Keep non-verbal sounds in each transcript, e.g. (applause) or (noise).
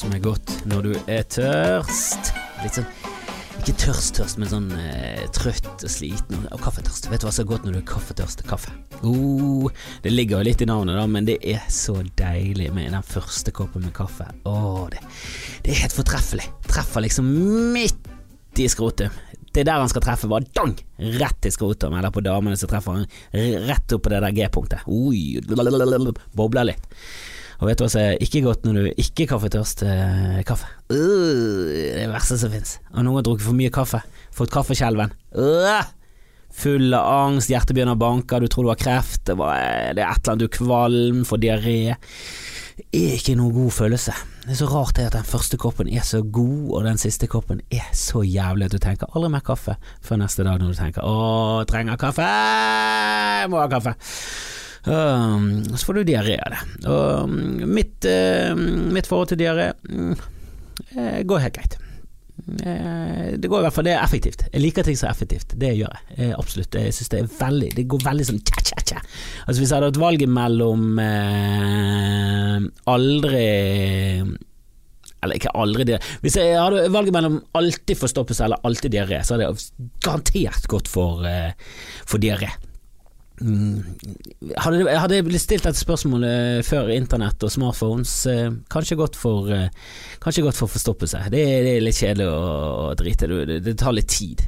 som er godt når du er tørst. Litt sånn ikke tørst-tørst, men sånn eh, trøtt og sliten. Og kaffetørst. Vet du hva som er godt når du er kaffetørst? Kaffe. Oh, det ligger jo litt i navnet, da, men det er så deilig med den første koppen med kaffe. Åh, det, det er helt fortreffelig. Treffer liksom midt i skrotum. Det er der han skal treffe, bare dang! Rett i skrotum. Eller på damene så treffer han rett opp på det der G-punktet. Bobler litt. Og vet du hva som er ikke godt når du ikke er kaffetørst? Eh, kaffe. Uh, det er verste som fins. Og noen har drukket for mye kaffe. Fått kaffeskjelven. Uh, full av angst, hjertet begynner å banke, du tror du har kreft, det, det er et eller annet, du er kvalm, får diaré. Er ikke noen god følelse. Det er så rart det at den første koppen er så god, og den siste koppen er så jævlig at du tenker aldri mer kaffe før neste dag når du tenker å, trenger kaffe, jeg må ha kaffe. Um, så får du diaré av det. Og um, mitt, uh, mitt forhold til diaré um, går helt greit. Uh, det går i hvert fall, det er effektivt. Jeg liker ting som er effektivt. Det gjør jeg. jeg absolutt. Jeg synes det er veldig Det går veldig sånn tja-tja-tja. Altså Hvis jeg hadde hatt valget mellom aldri eller ikke aldri diaré Hvis jeg hadde valget mellom alltid forstoppelse eller alltid diaré, så hadde jeg garantert gått for, for diaré. Mm. Hadde, hadde jeg blitt stilt dette spørsmålet før internett og smartphones, eh, kanskje godt for eh, Kanskje godt for forstoppelse. Det, det er litt kjedelig å, å drite det, det tar litt tid.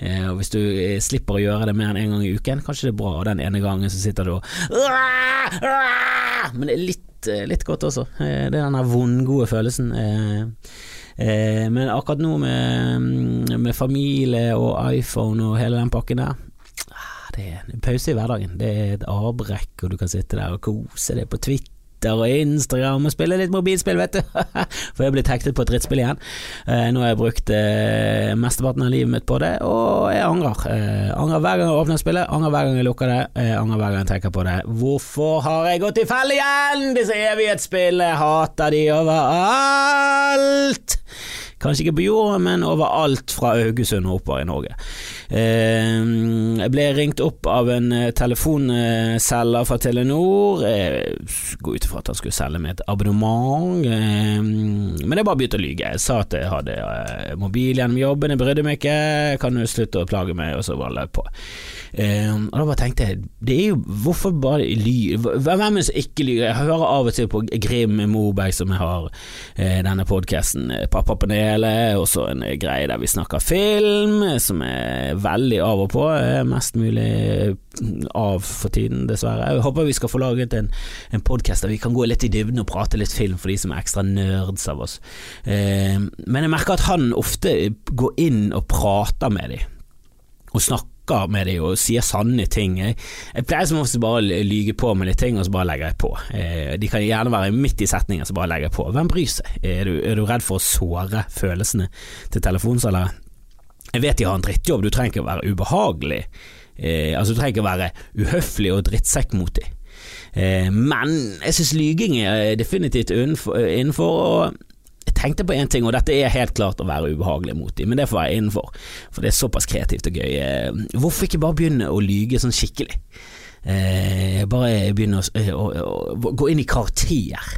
Eh, og Hvis du slipper å gjøre det mer enn én en gang i uken, kanskje det er bra. Og den ene gangen så sitter du og Men det er litt, litt godt også. Det er den vondgode følelsen. men akkurat nå med, med familie og iPhone og hele den pakken der det er en pause i hverdagen. Det er et avbrekk, og du kan sitte der og kose deg på Twitter og Instagram og spille litt mobilspill, vet du. (laughs) For jeg er blitt hektet på et drittspill igjen. Eh, nå har jeg brukt eh, mesteparten av livet mitt på det, og jeg angrer. Eh, angrer hver gang jeg åpner spillet, angrer hver gang jeg lukker det, angrer hver gang jeg tenker på det. Hvorfor har jeg gått i fell igjen? Disse evighetsspillene, hater de overalt! Kanskje ikke på jorda, men overalt fra Haugesund og oppover i Norge. Eh, jeg ble ringt opp av en eh, telefonselger fra Telenor. Jeg går ut ifra at han skulle selge meg et abonnement, eh, men jeg bare begynte å lyge. Jeg sa at jeg hadde mobil gjennom jobben, jeg brydde meg ikke, kan du slutte å plage meg, og så bare løp på. Og da bare tenkte jeg, det er jo hvorfor bare lyge? Hvem er det som ikke lyver? Jeg hører av og til på Grim Moberg som jeg har denne podkasten, Pappapanelet, og så en greie der vi snakker film, som er veldig av og på, mest mulig av for tiden, dessverre. Jeg håper vi skal få laget en, en podkast der vi kan gå litt i dybden og prate litt film for de som er ekstra nerds av oss. Eh, men jeg merker at han ofte går inn og prater med dem, og snakker med dem og sier sanne ting. Jeg, jeg pleier som oftest bare å lyge på med litt ting, og så bare legger jeg på. Eh, de kan gjerne være midt i setningen, så bare legger jeg på. Hvem bryr seg? Er du, er du redd for å såre følelsene til telefonselgere? Jeg vet de har en drittjobb, du trenger ikke å være ubehagelig. Eh, altså Du trenger ikke å være uhøflig og drittsekk mot dem. Eh, men jeg synes lyging er definitivt innenfor, innenfor og jeg tenkte på én ting, og dette er helt klart å være ubehagelig mot dem, men det får være innenfor, for det er såpass kreativt og gøy. Eh, hvorfor ikke bare begynne å lyge sånn skikkelig? Eh, bare begynne å, å, å, gå inn i karakter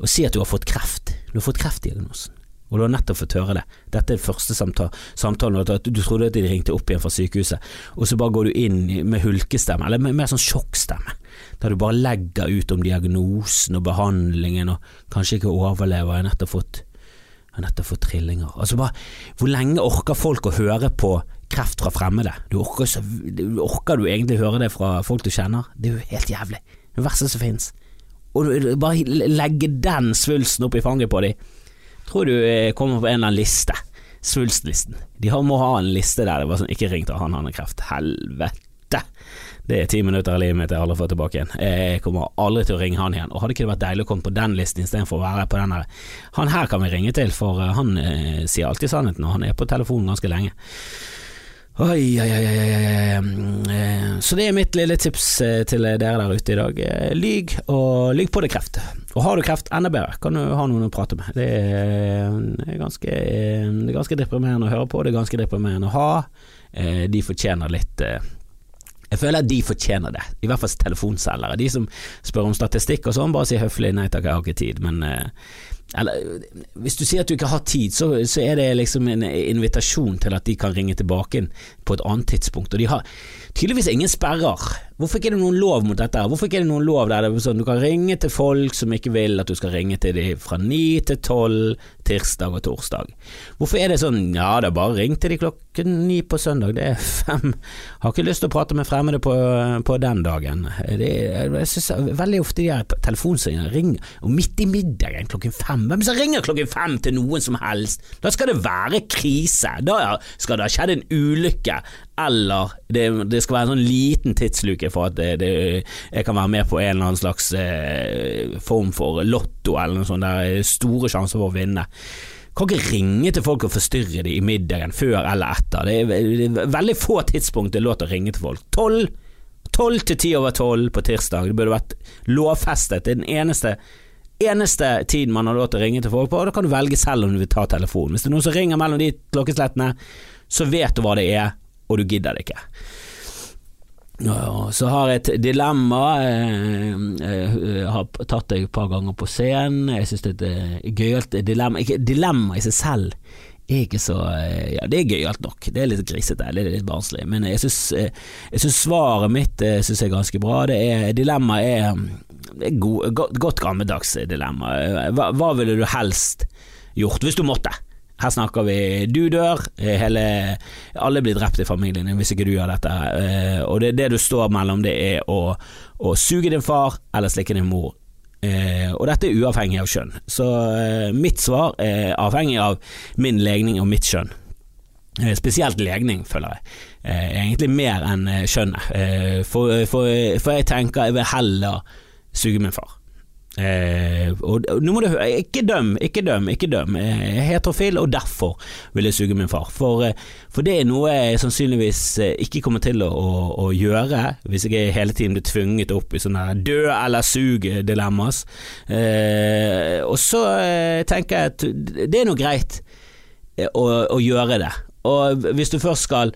og si at du har fått kreft. Du har fått kreftdiagnosen. Og du har nettopp fått høre det. Dette er første samtale, samtalen, at du trodde at de ringte opp igjen fra sykehuset, og så bare går du inn med hulkestemme, eller med mer sånn sjokkstemme, der du bare legger ut om diagnosen og behandlingen, og kanskje ikke overlever, jeg har nettopp fått har nettopp fått trillinger. Altså bare, Hvor lenge orker folk å høre på kreft fra fremmede? Du orker, så, orker du egentlig høre det fra folk du kjenner? Det er jo helt jævlig. Det verste som finnes. Og bare legge den svulsten opp i fanget på dem. Tror du eh, kommer på en eller annen liste. Svulstlisten. De må ha en liste der det var sånn ikke ring til han, han har kreft. Helvete. Det er ti minutter av livet mitt jeg aldri får tilbake igjen. Jeg kommer aldri til å ringe han igjen. Og Hadde ikke det vært deilig å komme på den listen istedenfor å være på den der Han her kan vi ringe til, for eh, han eh, sier alltid sannheten, og han er på telefonen ganske lenge. Oi, oi, oi, oi, eh, Så det er mitt lille tips eh, til dere der ute i dag. Lyg, og lyg på det kreft. Og har du kreft, enda bedre, kan du ha noen å prate med. Det er ganske, det er ganske deprimerende å høre på, det er ganske deprimerende å ha. De fortjener litt jeg føler at de fortjener det, i hvert fall telefonselgere. De som spør om statistikk og sånn, bare sier høflig nei takk, jeg har ikke tid. Men eller hvis du sier at du ikke har tid, så, så, er det liksom en invitasjon til at de kan ringe tilbake på et annet tidspunkt. Og de har tydeligvis ingen sperrer. Hvorfor ikke er det noen lov mot dette? Hvorfor ikke er det noen lov der det er sånn du kan ringe til folk som ikke vil at du skal ringe til dem fra ni til tolv tirsdag og torsdag? Hvorfor er det sånn ja, det er bare ring til de klokken ni på søndag, det er fem. Har ikke lyst til å prate med fremmede på, på den dagen. Det, jeg synes Veldig ofte de her telefonsringene ringer, og midt i middagen klokken fem. Hvem som ringer klokken fem til noen som helst? Da skal det være krise. Da skal det ha skjedd en ulykke eller det, det, skal være en sånn liten tidsluke for at det, det, jeg kan være med på en eller annen slags eh, form for lotto eller noe sånt der store sjanser for å vinne. Kan ikke ringe til folk og forstyrre dem i middagen før eller etter. Det er, det er veldig få tidspunkt det er lov til å ringe til folk. Tolv Tolv til ti over tolv på tirsdag. Det burde vært lovfestet. Det er den eneste eneste tiden man har lov til å ringe til folk på, og da kan du velge selv om du vil ta telefonen. Hvis det er noen som ringer mellom de klokkeslettene, så vet du hva det er, og du gidder det ikke. Så har jeg et dilemma. Jeg eh, eh, har tatt deg et par ganger på scenen. Jeg syns det er et gøyalt dilemma. Ikke dilemma i seg selv er ikke så eh, Ja, det er gøyalt nok. Det er litt grisete, det er litt barnslig. Men jeg syns svaret mitt synes er ganske bra. Det er, dilemma er, er god, godt gammeldags dilemma. Hva, hva ville du helst gjort hvis du måtte? Her snakker vi du dør, eh, hele, alle blir drept i familien din hvis ikke du gjør dette. Eh, og det, det du står mellom, det er å, å suge din far eller slikke din mor. Eh, og dette er uavhengig av kjønn. Så mitt svar er avhengig av min legning og mitt kjønn. Spesielt legning, føler jeg. Egentlig mer enn kjønnet. For, for, for jeg tenker jeg vil heller suge min far. Eh, og nå må du høre, ikke døm, ikke døm, ikke døm. Jeg er heterofil, og derfor vil jeg suge min far. For, eh, for, det er noe jeg sannsynligvis eh, ikke kommer til å, å, å gjøre, hvis jeg hele tiden blir tvunget opp i sånne dø eller sug-dilemmas. Eh, og så eh, tenker jeg at det er noe greit eh, å, å gjøre det. Og hvis du først skal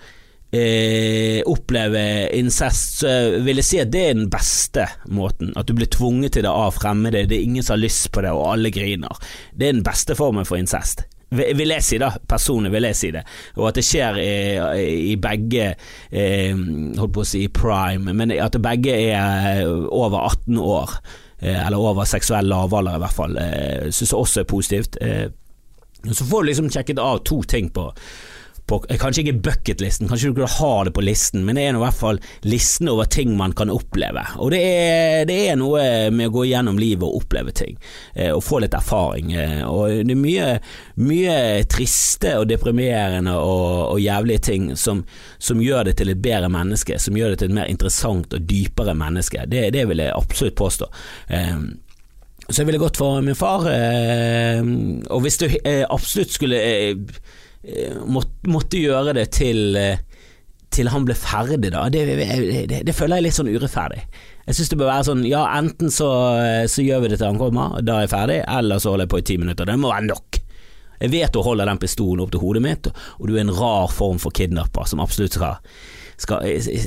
eh, oppleve incest, så vil jeg si at det er den beste måten. At du blir tvunget til det av fremmede, det er ingen som har lyst på det, og alle griner. Det er den beste formen for incest. Vil jeg si da, personlig vil jeg si det, og at det skjer i, i begge eh, Holdt på å si prime, men at begge er over 18 år, eh, eller over seksuell lavalder i hvert fall, eh, syns jeg også er positivt. Eh, så får du liksom sjekket av to ting på på Kanskje ikke bucketlisten, kanskje du kunne ha det på listen, men det er i hvert fall listen over ting man kan oppleve. Og det er, det er noe med å gå gjennom livet og oppleve ting, eh, og få litt erfaring. Eh, og det er mye, mye triste og deprimerende og, og jævlige ting som, som, gjør det til et bedre menneske, som gjør det til et mer interessant og dypere menneske. Det, det vil jeg absolutt påstå. Eh, så jeg ville gått for min far, og hvis du absolutt skulle Eh, måtte gjøre det til, eh, til han ble ferdig, da. Det, det, det, føler jeg litt sånn urettferdig. Jeg synes det bør være sånn, ja enten så, eh, så gjør vi det til han kommer, da er jeg ferdig, eller så holder jeg på i ti minutter. Det må være nok. Jeg vet du holder den pistolen opp til hodet mitt, og du er en rar form for kidnapper som absolutt skal, skal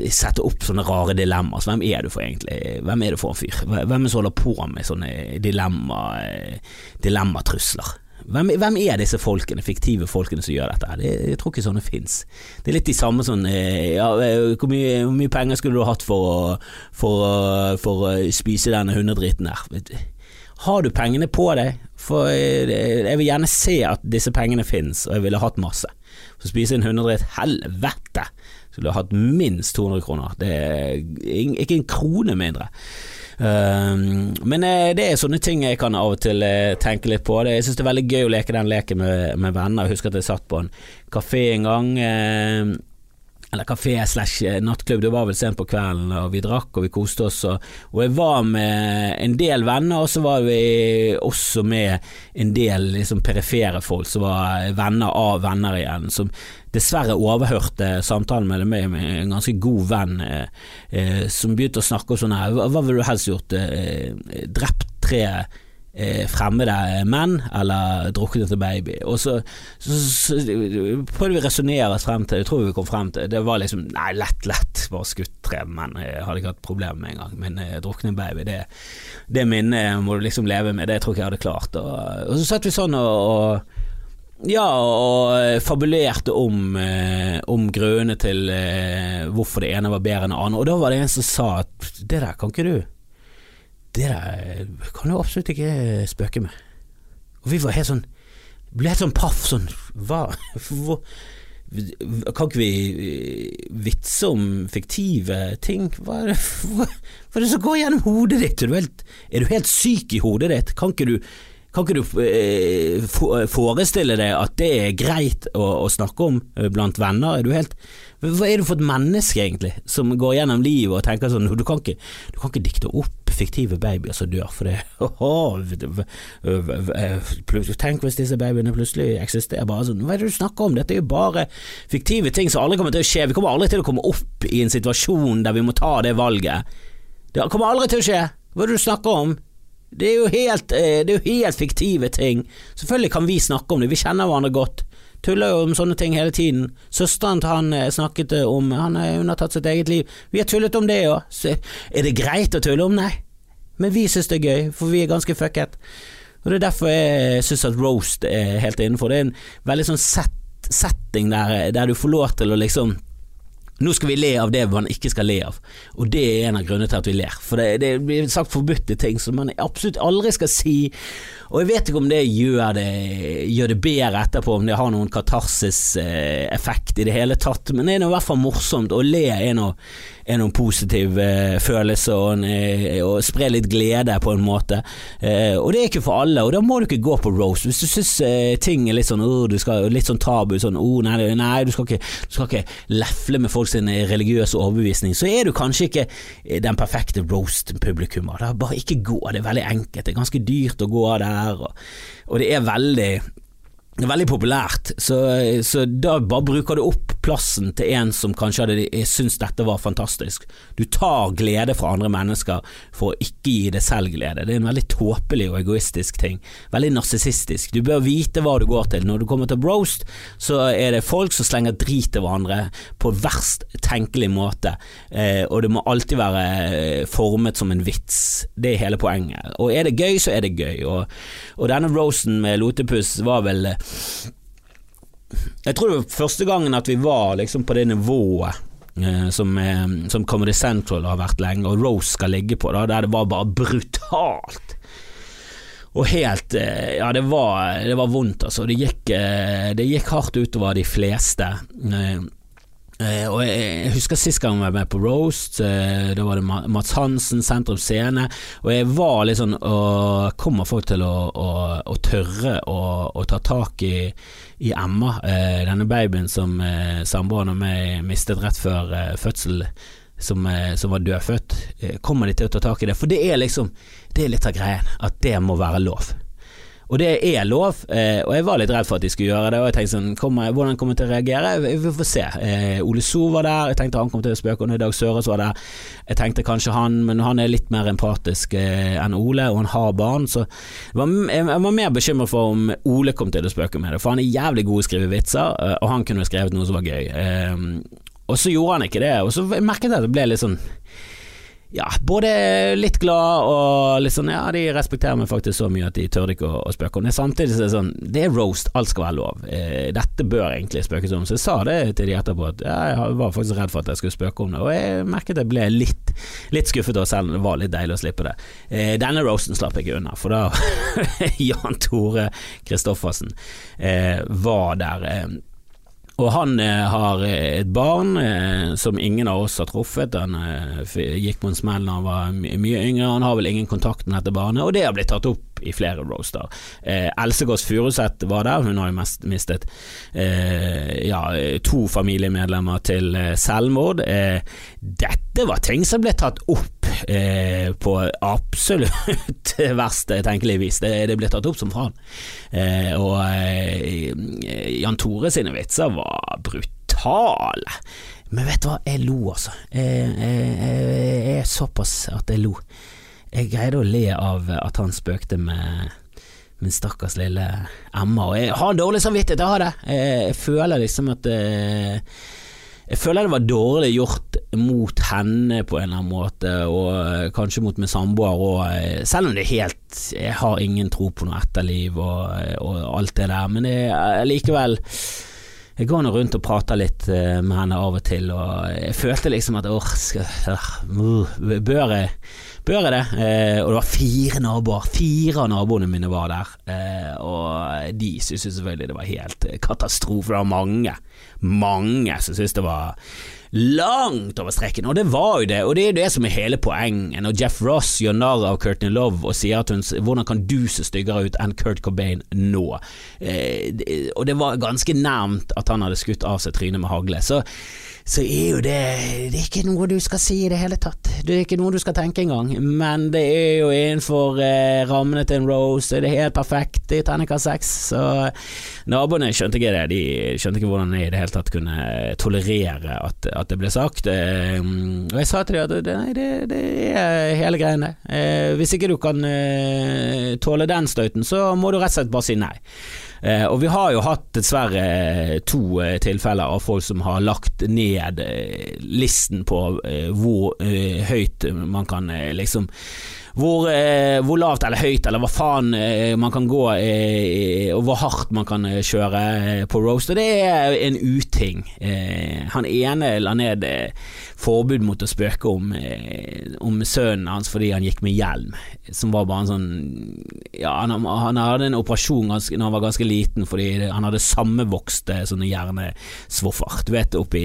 sette opp sånne rare dilemmaer. Så hvem er du for egentlig? Hvem er du for en fyr? Hvem er det som holder på med sånne dilemma, dilemmatrusler? Hvem, hvem, er disse folkene, fiktive folkene som gjør dette? Det, jeg tror ikke sånne fins. Det er litt de samme sånn ja, eh, hvor, mye, hvor, mye, penger skulle du hatt for, for, for å spise denne hundedritten der? Har du pengene på deg? For eh, jeg vil gjerne se at disse pengene fins, og jeg ville hatt masse. For å spise en hundedritt, helvete! Skulle hatt minst 200 kroner. Det er ikke en krone mindre. Ehm, men eh, det er sånne ting jeg kan av og til eh, tenke litt på. Jeg syns det er veldig gøy å leke den leken med, med venner. Jeg husker at jeg satt på en kafé en gang ehm, eller kafé slash eh, nattklubb, det var vel sent på kvelden, og vi drakk og vi koste oss. Og, og jeg var med en del venner, og så var vi også med en del liksom perifere folk som var venner av venner igjen, som dessverre overhørte samtalen med meg med en ganske god venn, eh, eh, som begynte å snakke om sånn her, hva, hva ville du helst gjort, eh, drept tre eh, fremmede menn eller druknet en baby. Og så, så, så, prøvde vi å resonnere oss frem til, jeg tror vi kom frem til, det var liksom nei, lett, lett, bare skutt tre menn, jeg hadde ikke hatt problemer med en gang, men eh, drukne en baby, det, det minnet må du liksom leve med, det tror jeg ikke jeg hadde klart. Og, og så satt vi sånn og, og ja, og fabulerte om, eh, om grunnene til eh, hvorfor det ene var bedre enn det andre. Og da var det en som sa at det der kan ikke du Det der kan du absolutt ikke spøke med. Og vi var helt sånn Ble helt sånn paff. Sånn Hva? (laughs) Hvor, kan ikke vi eh, vitse om fiktive ting? Hva er det, (laughs) hva, hva er det som går gjennom hodet ditt? Er du helt, er du helt syk i hodet ditt? Kan ikke du kan ikke du eh, forestille deg at det er greit å, å snakke om eh, blant venner? Er du helt, hva er du for et menneske, egentlig, som går gjennom livet og tenker sånn Du kan ikke, du kan ikke dikte opp fiktive babyer som dør, for det (laughs) Tenk hvis disse babyene plutselig eksisterer bare sånn Hva er det du snakker om? Dette er jo bare fiktive ting som aldri kommer til å skje. Vi kommer aldri til å komme opp i en situasjon der vi må ta det valget. Det kommer aldri til å skje. Hva er det du snakker om? Det er, jo helt, eh, det er helt fiktive ting. Selvfølgelig kan vi snakke om det, vi kjenner hverandre godt. Tuller jo om sånne ting hele tiden. Søsteren til han eh, snakket eh, om Han har undertatt sitt eget liv. Vi har tullet om det òg. Er det greit å tulle om? Nei. Men vi syns det er gøy, for vi er ganske fucket. Og Det er derfor jeg syns at roast er helt innenfor. Det er en veldig sånn set, setting der, der du får lov til å liksom nå skal vi le av det man ikke skal le av, og det er en av grunnene til at vi ler. For det, det blir sagt forbudte ting som man absolutt aldri skal si, og jeg vet ikke om det gjør det, gjør det bedre etterpå, om det har noen katarsis-effekt i det hele tatt, men det er nå i hvert fall morsomt, å le er noe er positiv eh, følelse og, eh, og spre litt glede på en måte. Eh, og det er ikke for alle, og da må du ikke gå på roast. Hvis du syns eh, ting er litt sånn, oh, skal, litt sånn tabu, sånn oh, nei, nei du, skal ikke, du, skal ikke, lefle med folk sin religiøse overbevisning, så er du kanskje ikke eh, den perfekte roast-publikummer. Bare ikke gå, det er veldig enkelt. Det er ganske dyrt å gå der, og, og det er veldig det er veldig populært, så, så, da bare bruker du opp plassen til en som kanskje hadde syntes dette var fantastisk. Du tar glede fra andre mennesker for å ikke gi deg selv glede. Det er en veldig tåpelig og egoistisk ting. Veldig narsissistisk. Du bør vite hva du går til. Når du kommer til broast, så er det folk som slenger drit til hverandre på verst tenkelig måte, eh, og det må alltid være eh, formet som en vits. Det er hele poenget. Og er det gøy, så er det gøy. Og, og denne roasten med Lotepus var vel jeg tror det var første gangen at vi var liksom på det nivået eh, som, eh, som, Comedy Central har vært lenge, og Rose skal ligge på, da, der det var bare brutalt. Og helt eh, Ja, det var, det var vondt, altså. Det gikk, eh, det gikk hardt utover de fleste. Eh, Uh, og jeg, husker sist gang jeg var med på Roast, uh, da var det Mats Hansen, Sentrum Scene, og jeg var litt sånn og Kommer folk til å, å, å tørre å, å, ta tak i, i Emma, uh, denne babyen som samboeren og meg mistet rett før fødsel, som, som, var dødfødt? kommer de til å ta tak i det? For det er liksom Det er litt av greien, at det må være lov. Og det er lov, eh, og jeg var litt redd for at de skulle gjøre det. Og jeg tenkte sånn, kommer, hvordan kommer de til å reagere? Vi får se. Eh, Ole So var der, jeg tenkte han kom til å spøke, og Dag Søres var der. Jeg tenkte kanskje han, men han er litt mer empatisk eh, enn Ole, og han har barn, så jeg var mer bekymret for om Ole kom til å spøke med det, for han er jævlig god til å skrive vitser, og han kunne skrevet noe som var gøy. Og så gjorde han ikke det, og så merket jeg at det ble litt sånn ja, både litt glad og litt sånn ja, de respekterer meg faktisk så mye at de tør ikke å, å spøke om det. Samtidig så er det sånn, det er roast, alt skal være lov. Eh, dette bør egentlig spøkes om. Så jeg sa det til de etterpå, at ja, jeg var faktisk redd for at jeg skulle spøke om det. Og jeg merket jeg ble litt, litt skuffet, da, selv om det var litt deilig å slippe det. Eh, denne roasten slapp jeg ikke unna, for da (laughs) Jan Tore Kristoffersen eh, var der. Og han eh, har eh, et barn eh, som ingen av oss har truffet. Han gikk på en smell da han var mye yngre. Han har vel ingen kontakt med dette barnet, og det har blitt tatt opp i flere roaster. Eh, Else Kåss Furuseth var der, hun har jo mest mistet eh, ja, to familiemedlemmer til eh, selvmord. Dette var ting som ble tatt opp eh, på absolutt (laughs) verste tenkelig vis. Det, det, ble tatt opp som faen. Eh, og Jan Tore sine vitser var brutale. Men vet du hva, jeg lo altså. Jeg, jeg, jeg er såpass at jeg lo. jeg greide å le av at han spøkte med min stakkars lille Emma, og jeg har dårlig samvittighet, jeg har det. Jeg, jeg føler liksom at eh, jeg føler det var dårlig gjort mot henne på en eller annen måte, og eh, kanskje mot min samboer òg, selv om det er helt Jeg har ingen tro på noe etterliv og, og alt det der, men jeg, likevel jeg går nå rundt og prater litt med henne av og til, og jeg følte liksom at åh, bør jeg Bør jeg det? Eh, og det var fire naboer. Fire av naboene mine var der. Eh, og de syntes selvfølgelig det var helt katastrofe. Det var mange, mange som syntes det var langt over streken, og det var jo det, og det er det som er hele poenget. Når Jeff Ross gjør narr av Courtney Love og sier at hun hvordan kan du se styggere ut enn Kurt Cobain nå? Eh, og det var ganske nærmt at han hadde skutt av seg trynet med hagle. Så så er jo det Det er ikke noe du skal si i det hele tatt. Det er ikke noe du skal tenke engang. Men det er jo innenfor eh, rammene til en Rose, det er helt perfekt i terningkast seks. Så naboene skjønte ikke det. De skjønte ikke hvordan jeg i det hele tatt kunne tolerere at, at det ble sagt. Eh, og jeg sa til dem at det, nei, det, det er hele greiene. Eh, hvis ikke du kan eh, tåle den støyten, så må du rett og slett bare si nei. Eh, og vi har jo hatt dessverre eh, to eh, tilfeller av folk som har lagt ned listen på hvor høyt man kan liksom hvor, eh, hvor, lavt eller høyt eller hva faen eh, man kan gå, eh, og hvor hardt man kan eh, kjøre eh, på roast. Og det er en uting. Eh, han ene la ned forbud mot å spøke om, om sønnen hans fordi han gikk med hjelm, som var bare en sånn Ja, han, han hadde en operasjon ganske, når han var ganske liten fordi han hadde sammenvokste sånne hjernesvoffer. Du vet, oppi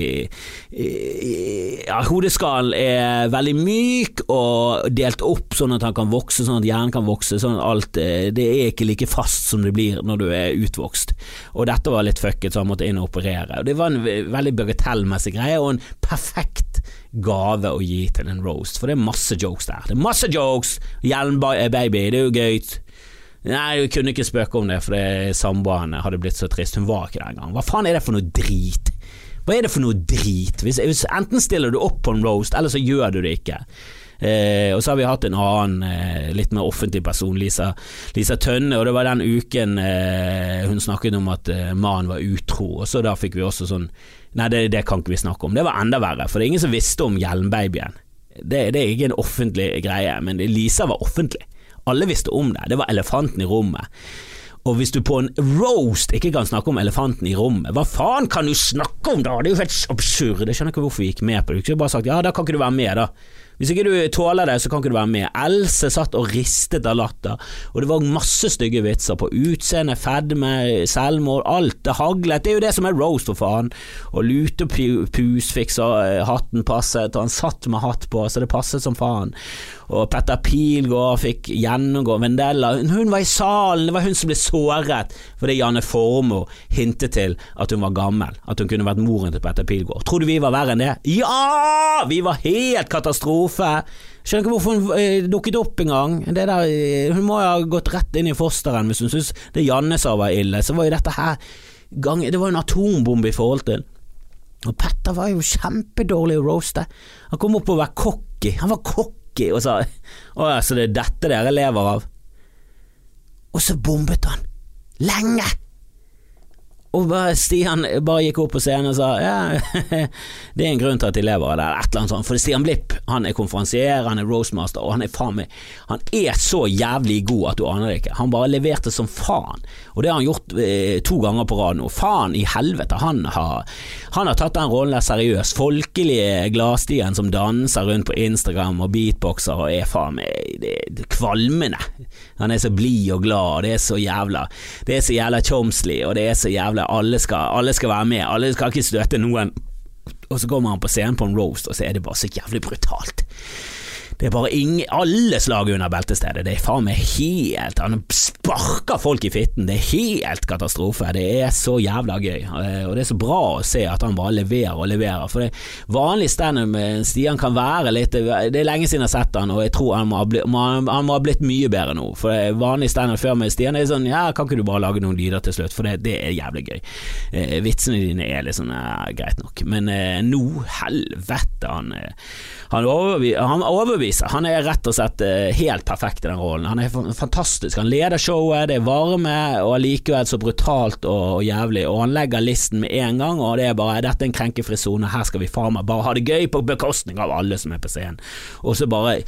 Ja, hodeskallen er veldig myk og delt opp sånn at han kan vokse, sånn at hjernen kan vokse. Sånn at alt eh, Det er ikke like fast som det blir når du er utvokst. Og dette var litt fucket, så han måtte inn og operere. Og Det var en veldig bagatellmessig greie, og en perfekt gave å gi til en roast, for det er masse jokes der. Det er masse jokes! Hjelmbaby, det er jo gøy. Nei, jeg kunne ikke spøke om det, for samboeren hadde blitt så trist. Hun var ikke der engang. Hva faen er det for noe drit? Hva er det for noe drit? Hvis, hvis enten stiller du opp på en roast, eller så gjør du det ikke. Eh, og så har vi hatt en annen eh, litt mer offentlig person, Lisa, Lisa, Tønne, og det var den uken eh, hun snakket om at eh, mannen var utro, og så da fikk vi også sånn Nei, det, det, kan ikke vi snakke om. Det var enda verre, for det er ingen som visste om hjelmbabyen. Det, det er ikke en offentlig greie, men Lisa var offentlig. Alle visste om det. Det var elefanten i rommet. Og hvis du på en roast ikke kan snakke om elefanten i rommet, hva faen kan du snakke om da? Det er jo helt absurd. Jeg skjønner ikke hvorfor vi gikk med på det. Du kunne bare sagt ja, da kan ikke du være med, da. Hvis ikke du tåler det, så kan ikke du være med. Else satt og ristet av latter, og det var masse stygge vitser på utseende, fedme, selvmord, alt. Det haglet. Det er jo det som er roast, for faen. Og Lutepus fikk så eh, hatten passet, og han satt med hatt på, så det passet som faen og Petter Pilgaard fikk gjennomgå Vendella. Hun var i salen, det var hun som ble såret fordi Janne Formoe hintet til at hun var gammel, at hun kunne vært moren til Petter Pilgaard. Tror du vi var verre enn det? Ja! Vi var helt katastrofe! Skjønner ikke hvorfor hun eh, dukket opp engang. Eh, hun må jo ha gått rett inn i fosteren hvis hun syntes det Janne sa var ille. Så var jo dette her gang, Det var en atombombe i forhold til. Og Petter var jo kjempedårlig å roaste. Han kom opp å være cocky. Han var cocky cocky og sa å ja, så det er dette dere lever av? Og så bombet han. Lenge! Og Stian bare gikk opp på scenen og sa ja, (laughs) det er en grunn til at de lever av det, et eller annet sånt. For Stian Blipp han er konferansier, han er roastmaster, og han er faen meg Han er så jævlig god at du aner det ikke. Han bare leverte som faen, og det har han gjort eh, to ganger på rad nå. Faen i helvete, han har, han har tatt den rollen der seriøst. Folkelige Gladstien som danser rundt på Instagram og beatboxer og er faen meg kvalmende. Han er så blid og glad, og det er så jævla Det er så jævla Chomsley, og det er så jævla alle skal, alle skal være med, alle skal ikke støte noen. Og så kommer han på scenen på en roast, og så er det bare så jævlig brutalt. Det er bare ingen, alle slag under beltestedet. Det er faen meg helt Han sparker folk i fitten. Det er helt katastrofe. Det er så jævla gøy. Og det er så bra å se at han bare leverer og leverer. For det vanlig standup med Stian kan være litt Det er lenge siden jeg har sett han, og jeg tror han må ha blitt, han må ha blitt mye bedre nå. For det vanlig standup før med Stian er sånn Ja, kan ikke du bare lage noen lyder til slutt? For det, det er jævlig gøy. Eh, vitsene dine er litt sånn ja, greit nok. Men eh, nå, helvete, han, eh, han, overbeviser viser. Han er rett og slett eh, helt perfekt i den rollen. Han er fantastisk. Han leder showet, det er varme, og allikevel så brutalt og, jævlig. Og han legger listen med en gang, og det er bare 'dette er en krenkefri sone, her skal vi faen meg bare ha det gøy på bekostning av alle som er på scenen'. Og så bare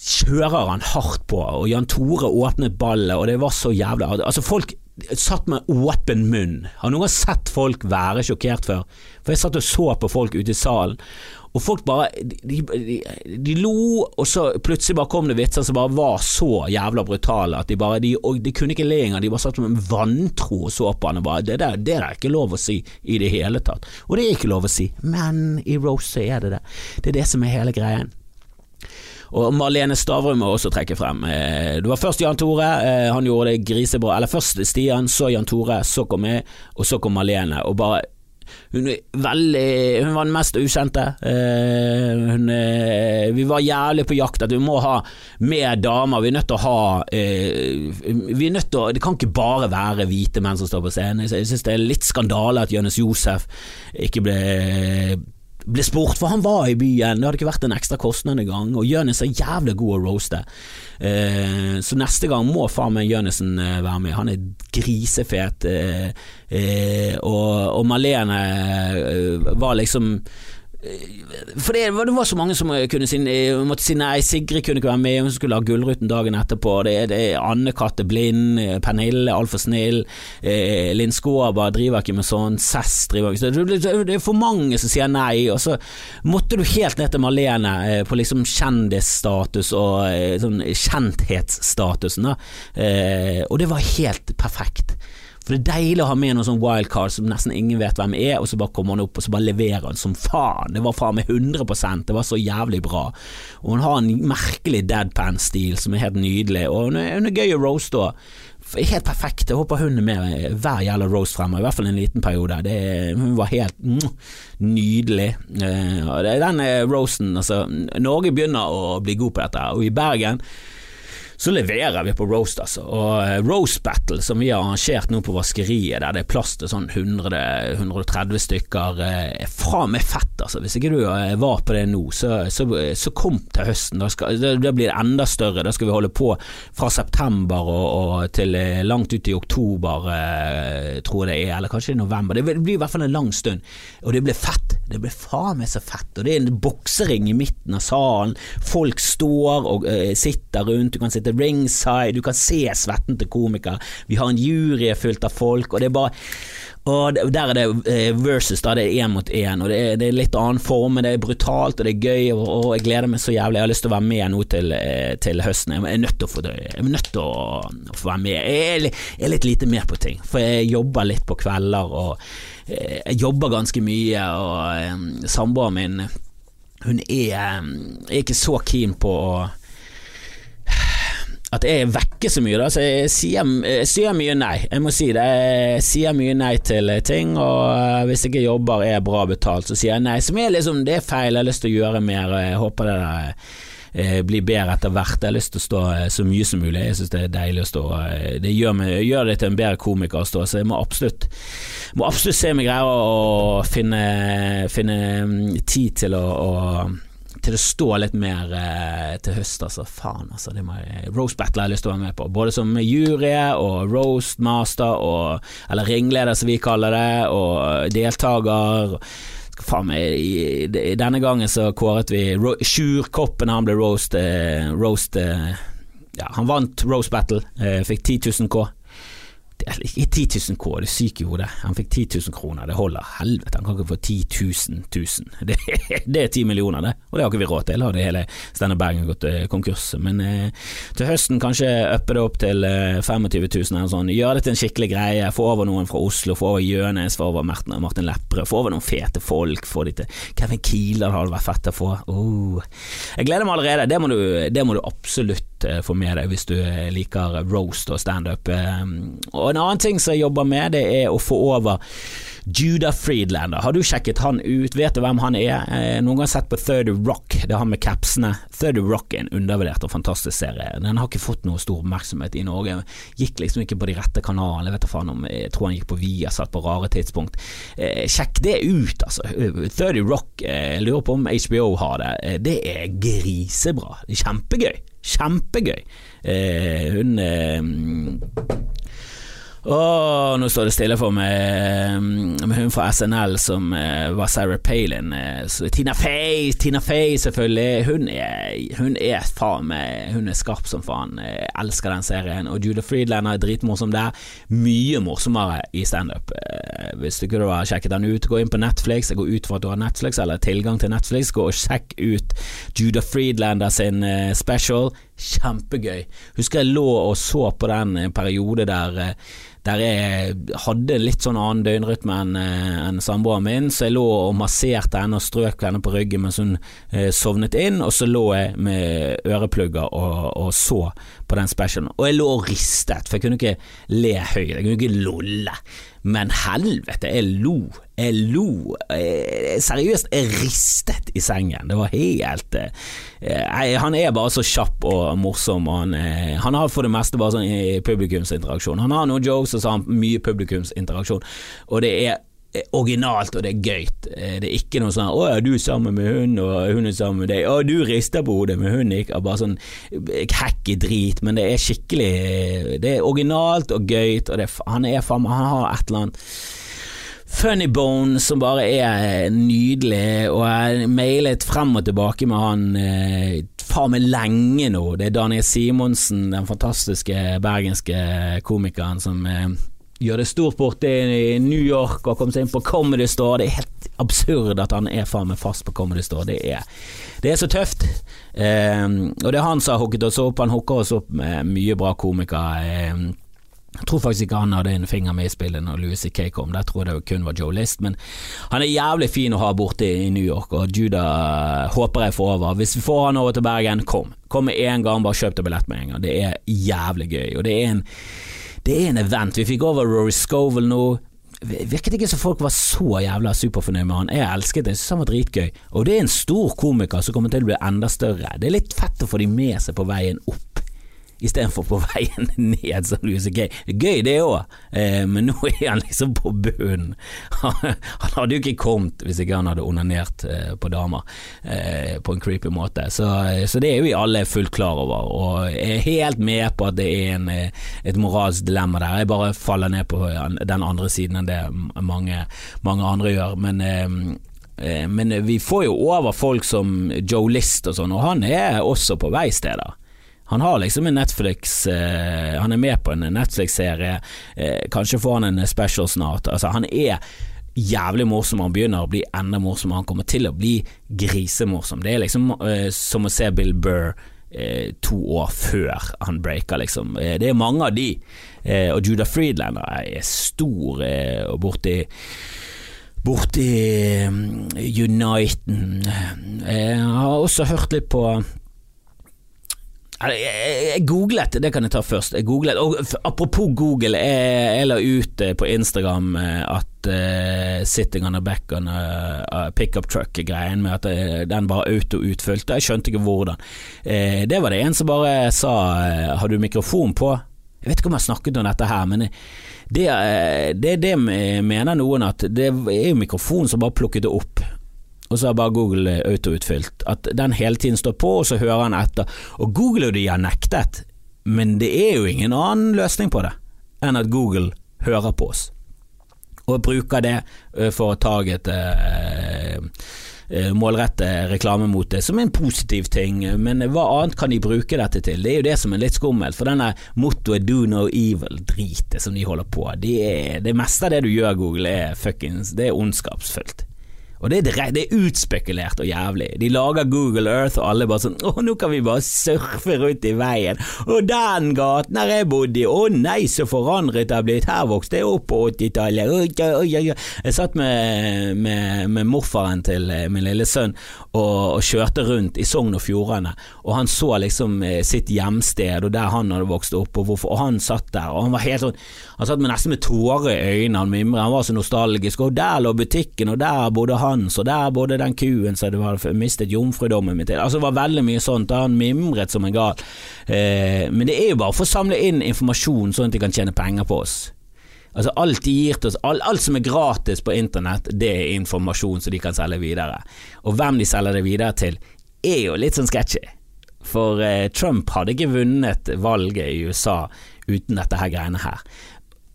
kjører han hardt på, og Jan Tore åpnet ballet, og det var så jævlig Altså, folk satt med åpen munn. Har noen sett folk være sjokkert før? For jeg satt og så på folk ute i salen, og folk bare de, de, de, lo, og så plutselig bare kom det vitser som bare var så jævla brutale at de bare De, de kunne ikke le engang, de bare satt med en vantro og så på han og bare det der, det er ikke lov å si i det hele tatt. Og det er ikke lov å si, men i Rose er det det. Det er det som er hele greien. Og Marlene Stavrum må også trekke frem. Eh, det var først Jan Tore, eh, han gjorde det grisebra. Eller først Stian, så Jan Tore, så kom jeg, og så kom Marlene. Og bare hun, veldig, hun var den mest ukjente. Uh, hun, uh, vi var jævlig på jakt at vi må ha mer damer. Vi er nødt til å ha uh, Vi er nødt til å Det kan ikke bare være hvite menn som står på scenen. Jeg synes det er litt skandale at Jonis Josef ikke ble ble spurt, for han var i byen, det hadde ikke vært en ekstra kostnad engang, og Jonis er jævlig god å roaste. Eh, så neste gang må faen meg Jønnesen eh, være med. Han er grisefet. Eh, eh og, og Malene eh, var liksom for det, det, var så mange som kunne si, måtte si nei. Sigrid kunne ikke være med, hun skulle ha Gullruten dagen etterpå. Det, det er Anne-Katte blind, Pernille altfor snill, eh, Linn Skåber driver ikke med sånn, Cess driver ikke sånn. Det er for mange som sier nei, og så måtte du helt ned til Malene eh, på liksom kjendisstatus og eh, sånn kjenthetsstatusen, da. Eh, og det var helt perfekt. For det er deilig å ha med noen sånn wildcard som nesten ingen vet hvem er, og så bare kommer han opp og så bare leverer han som faen. Det var faen meg 100% det var så jævlig bra. Og hun har en merkelig deadpan-stil som er helt nydelig, og hun er, hun er gøy å roaste òg. Helt perfekt. Jeg håper hun er med hver jævla roast fremover, i hvert fall en liten periode. Det, hun var helt mm, nydelig. Uh, den uh, roasten, altså Norge begynner å bli god på dette, og i Bergen så leverer vi på roast, altså. Og eh, roast battle som vi har arrangert nå på vaskeriet, der det er plass til sånn 100, 130 stykker, eh, er fra med fett, altså. Hvis ikke du eh, var på det nå, så, så, så kom til høsten. Da, skal, da, blir det enda større. Da skal vi holde på fra september og, og til langt ut i oktober, tror jeg det er, eller kanskje i november. Det blir i hvert fall en lang stund. Og det blir fett. Det blir faen meg så fett. Og det er en boksering i midten av salen. Folk står og uh, sitter rundt. Du kan sitte ringside, du kan se svetten til komikere. Vi har en jury fullt av folk, og det er bare og Der er det eh, versus, da. Det er én mot én. Det er, det er, litt annen form, men det er brutalt og det er gøy. Og, og, jeg gleder meg så jævlig. Jeg har lyst til å være med nå til, eh, til høsten. Jeg er nødt til å få, nødt til å, få være med. Jeg er, jeg er, litt lite mer på ting, for jeg jobber litt på kvelder. Og jeg jobber ganske mye. Og samboeren min, hun er, er ikke så keen på å at jeg er vekke så mye, da, så jeg sier, jeg sier, mye nei. Jeg må si det. Jeg sier mye nei til ting, og eh, hvis jeg ikke jobber er bra betalt, så sier jeg nei. Som er liksom, det er feil, jeg har lyst til å gjøre mer, og jeg håper det der eh, blir bedre etter hvert. Jeg har lyst til å stå eh, så mye som mulig, jeg syns det er deilig å stå. Det gjør, meg, gjør, det til en bedre komiker å stå, så jeg må absolutt, må absolutt se om jeg greier å finne, finne mm, tid til å, å til å stå litt mer eh, til høst, altså. Faen, altså. Det jeg, roast battle har jeg lyst til å være med på. Både som jury og roast master, og, eller ringleder som vi kaller det, og deltaker. Faen meg, i, i, denne gangen så kåret vi Sjur-koppen, han ble roast, eh, roast eh, ja, Han vant roast battle, eh, fikk 10 000 K. Ikke 10 000 K, det er syk i hodet. Han fikk 10 000 kroner, det holder. Helvete, han kan ikke få 10 000 000. Det, det er 10 millioner, det. Og det har ikke vi råd til. Hadde hele Steinar Bergen gått eh, konkurs. Men eh, til høsten kanskje uppe det opp til eh, 25 000 eller sånn. Gjøre det til en skikkelig greie. Få over noen fra Oslo, få over Jønes, få over Martin, Martin Lepperød. Få over noen fete folk. Få de til Kevin Kieler hadde vært fett å få. Oh. Jeg gleder meg allerede. Det må du, det må du absolutt eh, få med deg hvis du eh, liker roast og standup. Og en annen ting som jeg jobber med, det er å få over Judah Friedlander, har du sjekket han ut? Vet du hvem han er? Eh, noen gang sett på 30 Rock, det er han med capsene. 30 Rock er en undervurdert og fantastisk serie. Den har ikke fått noe stor oppmerksomhet i Norge. Gikk liksom ikke på de rette kanalene. Jeg vet da faen om Jeg tror han gikk på Viasat på rare tidspunkt. Eh, sjekk det ut, altså. 30 Rock, eh, jeg lurer på om HBO har det. Eh, det er grisebra. Kjempegøy. Kjempegøy. Eh, hun eh, å, nå står det stille for meg med hun fra SNL som uh, var Sarah Palin. Uh, Tina Fey, Tina Fey selvfølgelig. Hun er, hun er faen meg Hun er skarp som faen. Jeg elsker den serien. Og Judah Friedland er dritmorsom der. Mye morsommere i standup. Uh, hvis du kunne ha sjekket den ut, gå inn på Netflix. Jeg går ut for at du har Netflix eller tilgang til Netflix. Gå og sjekk ut Judah Friedlander sin special. Kjempegøy. Husker jeg lå og så på den periode der der jeg hadde litt sånn annen døgnrytme enn eh, en samboeren min, så jeg lå og masserte henne og strøk henne på ryggen mens hun eh, sovnet inn, og så lå jeg med øreplugger og, og, så på den specialen. Og jeg lå og ristet, for jeg kunne ikke le høyt, jeg kunne ikke lolle. Men helvete, jeg lo. Jeg lo. Jeg, seriøst, jeg ristet i sengen. Det var helt eh, Han er bare så kjapp og morsom. Han, eh, han, har for det meste bare sånn publikumsinteraksjon. Han har noen jokes, så sa han mye publikumsinteraksjon. Og det er originalt og det er gøy. Eh, det er ikke noe sånn 'Å ja, du er sammen med hun, og hun er sammen med deg', 'Å, du rister på hodet, men hun ikke', bare sånn hacky drit, men det er skikkelig Det er originalt og gøy, og det, han er faen Han har et eller annet Funny Bone som bare er nydelig, og jeg mailet frem og tilbake med han eh, faen meg lenge nå. Det er Daniel Simonsen, den fantastiske bergenske komikeren som eh, gjør det stort borte i New York og kommer seg inn på Comedy Store. Det er helt absurd at han er faen meg fast på Comedy Store. Det er, det er så tøft. Um, og det er han som har hooket oss opp. Han hooker oss opp med mye bra komikere. Um, jeg tror faktisk ikke han hadde en finger med i spillet når Louis C.K. kom, der tror jeg det kun var Joe List, men han er jævlig fin å ha borte i New York, og Judah håper jeg får over. Hvis vi får han over til Bergen, kom. Kom med en gang, bare kjøp deg billett med en gang. Det er jævlig gøy, og det er en det er en event. Vi fikk over Rory Scovel nå. Virket ikke som folk var så jævla superfornøyd med han. Jeg elsket det, jeg synes han var dritgøy. Og det er en stor komiker som kommer til å bli enda større. Det er litt fett å få de med seg på veien opp istedenfor på (laughs) veien ned, som Louis sier. Gøy, det òg, eh, men nå er han liksom på bunnen. (laughs) Han, hadde jo ikke kommet hvis ikke han hadde onanert eh, på damer eh, på en creepy måte. Så, så, det er vi alle fullt klar over, og er helt med på at det er en, eh, et moralsk dilemma der. Jeg bare faller ned på den andre siden enn det mange, mange andre gjør. men eh, eh, men vi får jo over folk som Joe List og sånn, og han er også på vei steder. Han har liksom en Netflix eh, Han er med på en Netflix-serie. Eh, kanskje får han en special snart. Altså, han er jævlig morsom. Han begynner å bli enda morsommere. Han kommer til å bli grisemorsom. Det er liksom eh, som å se Bill Burr eh, to år før han breaker, liksom. Eh, det er mange av de. Eh, og Judah Friedlander er stor og borti borti Uniten. Jeg har også hørt litt på jeg googlet, det kan jeg ta først. Jeg googlet, og Apropos Google, jeg, jeg la ut på Instagram eh, at uh, 'sitting on a back on a, pickup truck'-greien med at den bare auto-utfylte. Jeg skjønte ikke hvordan. Uh, det var det en som bare sa 'har du mikrofon på'? Jeg vet ikke om jeg har snakket om dette her, men det, det, det mener noen at det er jo mikrofonen som bare plukket det opp og så har bare Google eh, autoutfylt. At den hele tiden står på, og så hører han etter. Og Google og de har nektet, men det er jo ingen annen løsning på det enn at Google hører på oss. Og bruker det eh, for å ta et eh, målrette reklame mot det, som er en positiv ting, men hva annet kan de bruke dette til? Det er jo det som er litt skummelt, for denne mottoet 'do no evil'-dritet som de holder på, det, er, det meste av det du gjør, Google, er fuckings Det er ondskapsfullt. Og det er, det er utspekulert og jævlig. De lager Google Earth, og alle bare sånn Å, nå kan vi bare surfe rundt i veien. Og den gaten der jeg bodde i, å nei, så forandret det har blitt. Her vokste jeg opp på 80-tallet. Jeg satt med, med, med morfaren til eh, min lille sønn og, og kjørte rundt i Sogn og Fjordane, og han så liksom eh, sitt hjemsted og der han hadde vokst opp, og, hvorfor, og han satt der, og han var helt sånn Han satt med nesten med tårer i øynene, han mimret, han var så nostalgisk, og der lå butikken, og der bodde han hans, og der bodde den kuen som hadde mistet jomfrudommen min til. Altså Det var veldig mye sånt, han mimret som en gal. Eh, men det er jo bare for å samle inn informasjon sånn at de kan tjene penger på oss. Altså Alt de gir til oss, alt, alt, som er gratis på internett, det er informasjon som de kan selge videre. Og hvem de selger det videre til, er jo litt sånn sketchy. For eh, Trump hadde ikke vunnet valget i USA uten dette her greiene her.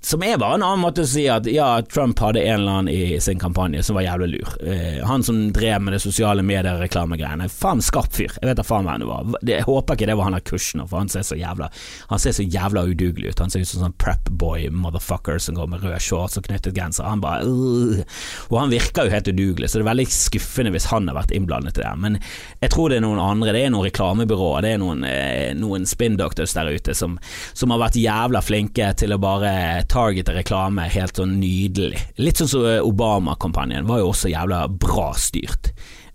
Som er bare en annen måte å si at ja, Trump hadde en eller annen i sin kampanje som var jævlig lur. Eh, han som drev med det sosiale medier-reklamegreiene. Faen skarp fyr. Jeg vet da faen hvem det var. Jeg håper ikke det var han der Kushner, for han ser så jævla Han ser så jævla udugelig ut. Han ser ut som sånn prep-boy-motherfucker som går med rød shorts og knyttet genser. Han bare øh. Og han virker jo helt udugelig, så det er veldig skuffende hvis han har vært innblandet i det. Men jeg tror det er noen andre. Det er noen reklamebyråer, det er noen, eh, noen spin doctors der ute som, som har vært jævla flinke til å bare targetet reklame helt sånn nydelig. Litt sånn som Obama-kampanjen var jo også jævla bra styrt.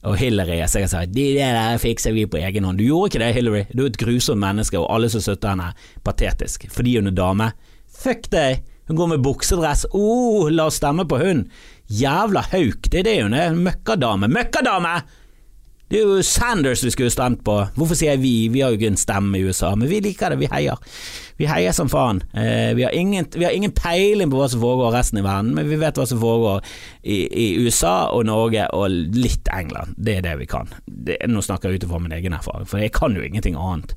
Og Hillary jeg sa de der fikser vi på egen hånd. Du gjorde ikke det, Hillary. Du er et grusomt menneske, og alle som støtter henne, patetisk. Fordi hun er dame. Fuck deg! Hun går med buksedress. Oh, la oss stemme på hun! Jævla hauk, det er det hun er. Møkkadame. Møkkadame! Det er jo Sanders vi skulle stemt på. Hvorfor sier jeg vi? Vi har jo ikke en stemme i USA, men vi liker det, vi heier. Vi heier som faen. Eh, vi, har ingen, vi, har ingen, peiling på hva som foregår resten i verden, men vi vet hva som foregår i, i USA og Norge og litt England. Det er det vi kan. Det, nå snakker jeg ut ifra min egen erfaring, for jeg kan jo ingenting annet.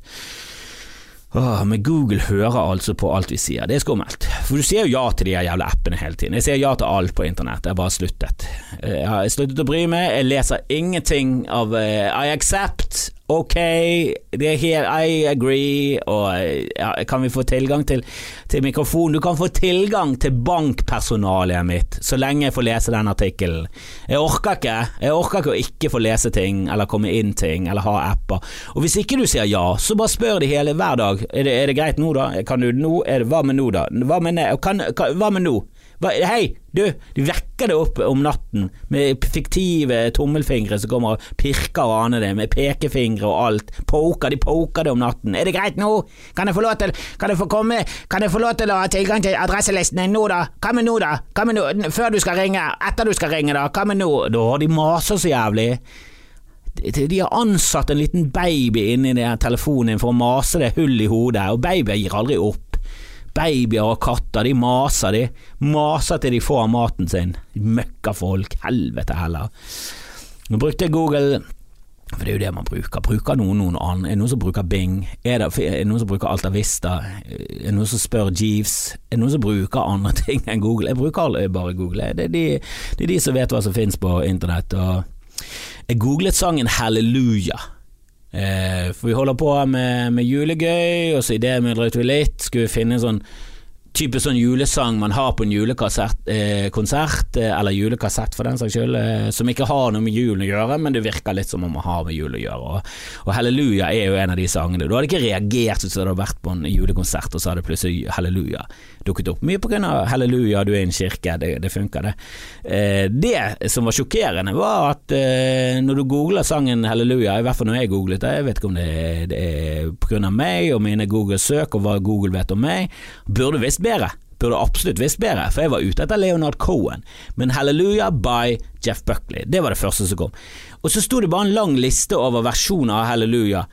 Åh, men Google hører altså på alt vi sier, det er skummelt. For du sier jo ja til de jævla appene hele tiden. Jeg sier ja til alt på internett, jeg har bare sluttet. Eh, jeg har sluttet å bry meg, jeg leser ingenting av uh, I accept, ok, I agree, og ja, kan vi få tilgang til, til mikrofon? Du kan få tilgang til bankpersonalet mitt, så lenge jeg får lese den artikkelen. Jeg orker ikke, jeg orker ikke å ikke få lese ting, eller komme inn ting, eller ha apper. Og hvis ikke du sier ja, så bare spør de hele hver dag. Er det, er det greit nå, da? Kan du nå? Hva med nå, da? Hva med, kan, kan, hva med nå? Hei, du! De vekker deg opp om natten med fiktive tommelfingre som kommer og pirker og aner det, med pekefingre og alt. Poker, de poker det om natten. Er det greit nå? Kan jeg få lov til Kan jeg få komme Kan jeg få lov til å ha tilgang til adresselisten din nå, da? Hva med nå, da? Hva med nå? Før du skal ringe? Etter du skal ringe, da? Hva med nå? Da har de maser så jævlig. De har ansatt en liten baby inni telefonen din for å mase det hull i hodet, og babyer gir aldri opp. Babyer og katter, de maser, de. Maser til de får maten sin. Møkkafolk. Helvete heller. Nå brukte jeg Google for det er jo det man bruker. Bruker noen noen annen? Er det noen som bruker Bing? Er det, er det noen som bruker Altavista? Er det noen som spør Jeeves? Er det noen som bruker andre (laughs) ting enn Google? Jeg bruker bare Google. Det er de, det er de som vet hva som finnes på internett. Og jeg googlet sangen Halleluja Eh, for vi holder på med, med julegøy, og så idet vi vi litt, skulle vi finne en sånn type sånn julesang man har på en julekonsert, eh, konsert, eh, eller julekassett for den saks skyld, eh, som ikke har noe med julen å gjøre, men det virker litt som om man har med jul å gjøre. Og, og Halleluja er jo en av de sangene. Du hadde ikke reagert hvis du hadde vært på en julekonsert, og så hadde plutselig Halleluja dukket opp. Mye av Halleluja, du er i en kirke, det, det funker, det. Eh, det som var sjokkerende, var at eh, når du googler sangen Halleluja, i hvert fall når jeg googlet det, jeg vet ikke om det, det er på grunn av meg og mine Google-søk og hva Google vet om meg, burde visst bedre. Burde absolutt visst bedre, for jeg var ute etter Leonard Cohen. Men Hallelujah by Jeff Buckley, det var det første som kom. Og så sto det bare en lang liste over versjoner av Hallelujah.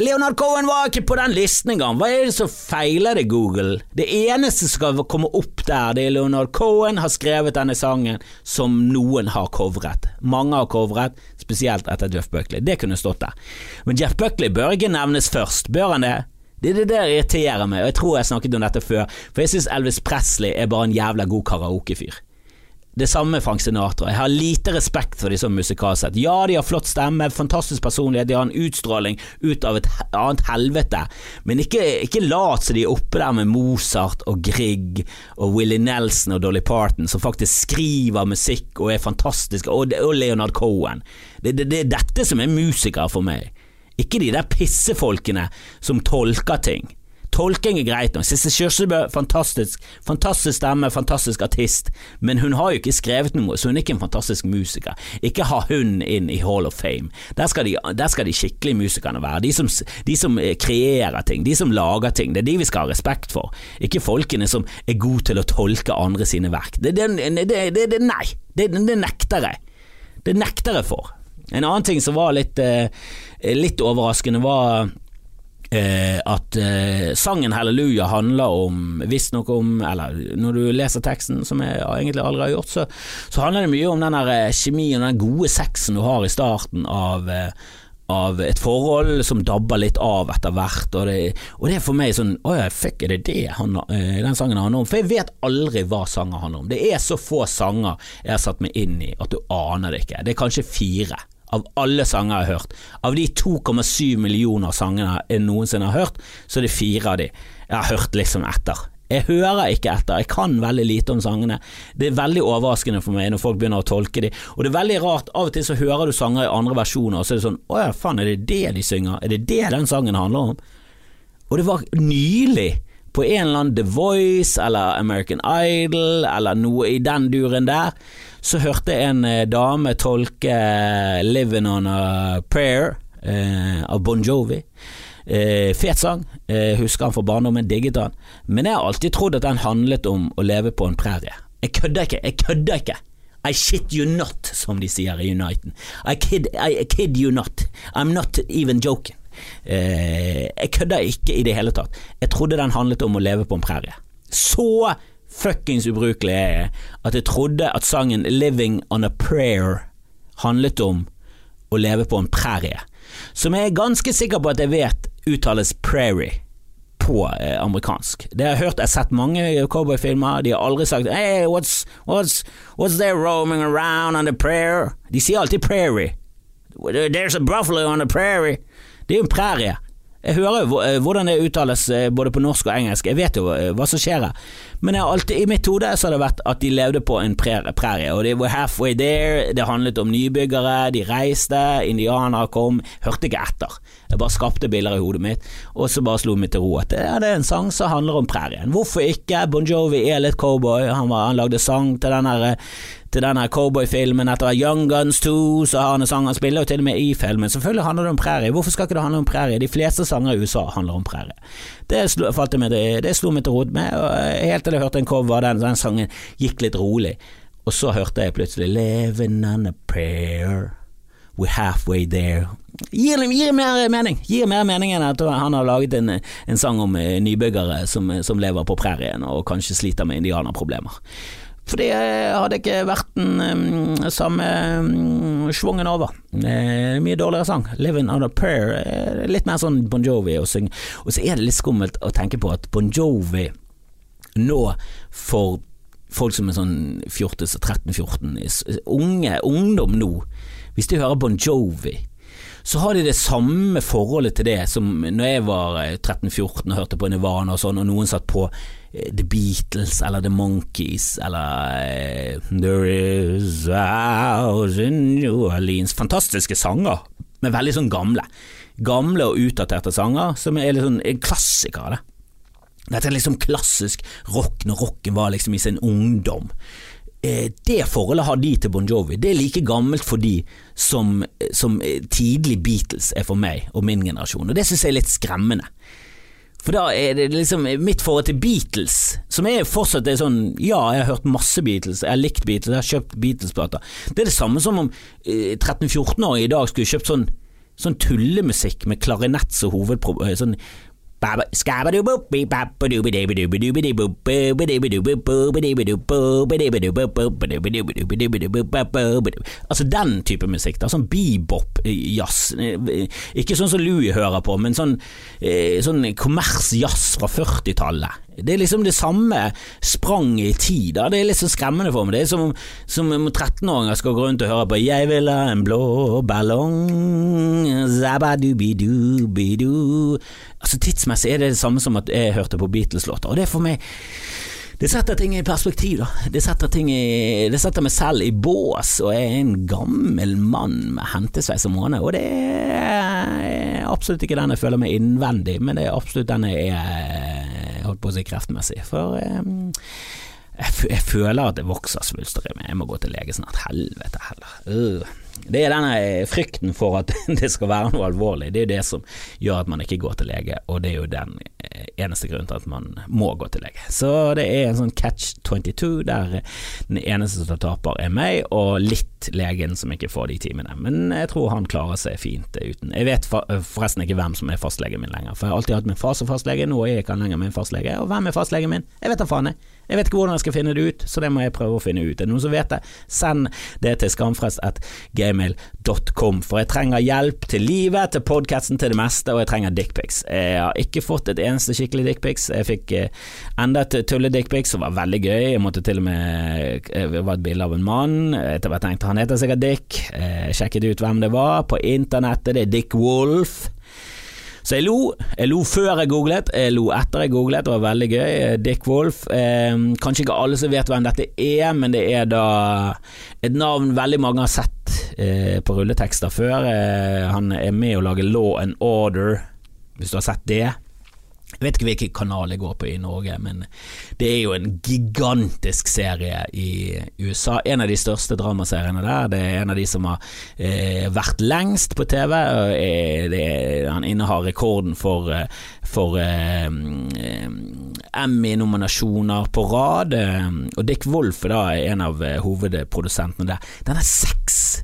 Leonard Cohen var ikke på den listen engang! Hva er det som feiler det, Google? Det eneste som skal komme opp der, det er Leonard Cohen har skrevet denne sangen som noen har covret. Mange har covret, spesielt etter Jeff Buckley. Det kunne stått der. Men Jeff Buckley bør ikke nevnes først, bør han det? Det, er det der irriterer meg, og jeg tror jeg snakket om dette før, for jeg synes Elvis Presley er bare en jævla god karaokefyr. Det samme Frank Sinatra. Jeg har lite respekt for de som musikalsk sett. Ja, de har flott stemme, fantastisk personlighet, de har en utstråling ut av et annet helvete, men ikke, ikke lat som de er oppe der med Mozart og Grieg og Willie Nelson og Dolly Parton, som faktisk skriver musikk og er fantastiske, og, og Leonard Cohen. Det, det, det er dette som er musikere for meg. Ikke de der pissefolkene som tolker ting. Tolking er greit nok. Sissel Kyrkjebø, fantastisk. Fantastisk stemme, fantastisk artist, men hun har jo ikke skrevet noe, så hun er ikke en fantastisk musiker. Ikke ha hun inn i Hall of Fame. Der skal de, der skal de skikkelige musikerne være. De som, de som, eh, kreerer ting, de som lager ting. Det er de vi skal ha respekt for. Ikke folkene som er gode til å tolke andre sine verk. Det, det, det, nei, det, nekter jeg. Det nekter jeg for. En annen ting som var litt, eh, litt overraskende, var Eh, at eh, sangen Halleluja handler om Visstnok om Eller når du leser teksten, som jeg egentlig aldri har gjort, så, så handler det mye om den der eh, kjemien, den gode sexen du har i starten av eh, av et forhold som dabber litt av etter hvert, og det, og det er for meg sånn Å ja, fuck, er det det han, eh, den sangen handler om? For jeg vet aldri hva sanger handler om. Det er så få sanger jeg har satt meg inn i at du aner det ikke. Det er kanskje fire av alle sanger jeg har hørt. Av de 2,7 millioner sangene jeg noensinne har hørt, så er det fire av de jeg har hørt liksom etter. Jeg hører ikke etter, jeg kan veldig lite om sangene. Det er veldig overraskende for meg når folk begynner å tolke de, og det er veldig rart, av og til så hører du sanger i andre versjoner, og så er det sånn å ja, faen, er det det de synger? Er det det den sangen handler om? Og det var nylig på en eller annen The Voice eller American Idol eller noe i den duren der, så hørte jeg en eh, dame tolke eh, 'Living on a Prayer' eh, av Bon Jovi. Eh, fet sang, eh, husker han fra barndommen, digget han, men jeg har alltid trodd at den handlet om å leve på en prærie. Jeg kødder ikke, jeg kødder ikke! I shit you not, som de sier i Uniten. I kid, I kid you not. I'm not even joking. Eh, jeg kødder ikke i det hele tatt. Jeg trodde den handlet om å leve på en prærie. Så fuckings ubrukelig er at jeg trodde at sangen Living on a Prayer handlet om å leve på en prærie, som jeg er ganske sikker på at jeg vet uttales prairie på eh, amerikansk. Det har jeg hørt, jeg har sett mange cowboyfilmer, de har aldri sagt Hey, what's, what's, what's there roaming around on the prayer? De sier alltid prairie. There's a buffalo on the prairie. Det er jo en prærie. Jeg hører jo eh, hvordan det uttales eh, både på norsk og engelsk, jeg vet jo eh, hva som skjer her. Men alltid, i mitt hode så har det vært at de levde på en prærie, og de var halfway there, det handlet om nybyggere, de reiste, indianere kom, hørte ikke etter. Jeg bare skapte bilder i hodet mitt, og så bare slo meg til ro at ja, det er en sang som handler om prærien. Hvorfor ikke? Bon Jovi er litt cowboy, han, var, han lagde sang til den der til denne cowboyfilmen etter Young Guns 2, så har han en sang han spiller og til og med i filmen. Selvfølgelig handler det om prærie. Hvorfor skal ikke det handle om prærie? De fleste sanger i USA handler om prærie. Det slo, meg, det, det slo meg til rot med, helt til jeg hørte en cover, den, den sangen gikk litt rolig. Og så hørte jeg plutselig 'Living on a prayer'. We're halfway there. Gir, gir, mer mening Gir mer mening enn at han har laget en, en sang om eh, nybyggere som, som lever på prærien og kanskje sliter med indianerproblemer. For det hadde ikke vært den um, samme schwungen svungen over. Eh, mye dårligere sang. 'Living on a Prayer' eh, litt mer sånn Bon Jovi å synge. Og så er det litt skummelt å tenke på at Bon Jovi nå for folk som er sånn 14-13-14, unge, ungdom nå, hvis de hører Bon Jovi så har de det samme forholdet til det som når jeg var 13-14 eh, og hørte på Nirvana og sånn, og noen satt på The Beatles eller The Monkees eller uh, There Is a House in New Orleans. Fantastiske sanger, men veldig sånn gamle. Gamle og utdaterte sanger, som er litt sånn klassikere. Det. Dette er liksom klassisk rock når rocken var liksom i sin ungdom. Eh, det forholdet har de til Bon Jovi. Det er like gammelt for de som, som tidlig Beatles er for meg og min generasjon, og det synes jeg er litt skremmende. For da er det liksom mitt forhold til Beatles, som er fortsatt er sånn Ja, jeg har hørt masse Beatles, jeg har likt Beatles, jeg har kjøpt Beatles-plater. Det er det samme som om eh, 13-14-åringer i dag skulle kjøpt sånn, sånn tullemusikk med klarinett som hovedproblem. Sånn Altså den type musikk, da, sånn bebop-jazz. Ikke sånn som Louie hører på, men sånn, sånn kommers-jazz fra 40-tallet. Det er liksom det samme spranget i tid. Da. Det er litt så skremmende for meg. Det er som, som om 13-åringer skal gå rundt og høre på 'Jeg vil ha en blå ballong', zabadubidubidu Altså Tidsmessig er det det samme som at jeg hørte på Beatles-låter, og det er for meg det setter ting i perspektiv, da. Det setter, i, det setter, meg selv i bås, og jeg er en gammel mann med hentesveis og måne, og det er absolutt ikke den jeg føler meg innvendig, men det er absolutt den jeg er holdt på å si kreftmessig. For um, jeg, jeg, føler at det vokser svulster i meg, jeg må gå til lege snart. Helvete heller. Uh. Det er denne frykten for at (laughs) det skal være noe alvorlig, det er jo det som gjør at man ikke går til lege, og det er jo den eh, eneste grunnen til at man må gå til lege. Så det er en sånn catch 22 der den eneste som taper er meg, og litt legen som ikke får de timene. Men jeg tror han klarer seg fint uten. Jeg vet forresten ikke hvem som er fastlegen min lenger, for jeg har alltid hatt min far som fastlege, nå er jeg ikke lenger min fastlege. Og hvem er fastlegen min? Jeg vet da faen, jeg. Jeg vet ikke hvordan jeg skal finne det ut, så det må jeg prøve å finne ut. Er det noen som vet det, send det til skamfrest.gmail.com, for jeg trenger hjelp til livet, til podkasten, til det meste, og jeg trenger dickpics. Jeg har ikke fått et eneste skikkelig dickpics. Jeg fikk eh, enda et tulle-dickpics som var veldig gøy. Jeg måtte til og med Det eh, var et bilde av en mann. Jeg tenkte han heter sikkert Dick. Jeg sjekket ut hvem det var på internettet. Det er Dick Wolf. Så jeg lo. Jeg lo før jeg googlet, jeg lo etter jeg googlet, det var veldig gøy. Dick Wolf. Eh, kanskje ikke alle som vet hvem dette er, men det er da et navn veldig mange har sett eh, på rulletekster før. Eh, han er med å lage Law and Order, hvis du har sett det. Jeg vet ikke hvilken kanal jeg går på i Norge, men det er jo en gigantisk serie i USA. En av de største dramaseriene der. Det er en av de som har eh, vært lengst på TV. Er, han innehar rekorden for, eh, for eh, Emmy-nominasjoner på rad. Og Dick Wolf er da en av eh, hovedprodusentene der. Den er seks!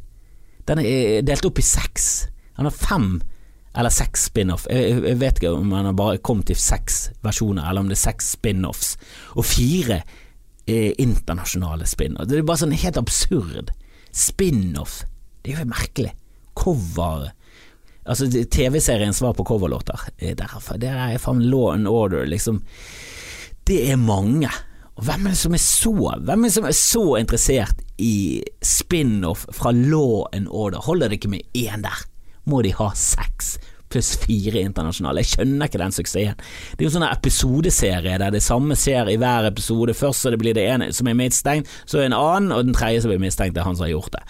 Den er delt opp i seks. Han har fem eller seks spin-off. Jeg, jeg, vet ikke om han har bare kommet til seks versjoner, eller om det er seks spin-offs. Og fire eh, internasjonale spin-off. Det er bare sånn helt absurd. Spin-off. Det er jo merkelig. Cover Altså TV-seriens svar på coverlåter. Det er faen law and order, liksom. Det er mange. Og hvem er det som er så Hvem er det som er så interessert i spin-off fra law and order? Holder det ikke med én der? Må de ha seks pluss fire internasjonale. Jeg skjønner ikke den suksessen. Det er jo sånn episodeserie der det samme skjer i hver episode. Først så det blir det ene som er mistenkt, så er en annen, og den tredje som blir mistenkt, er han som har gjort det.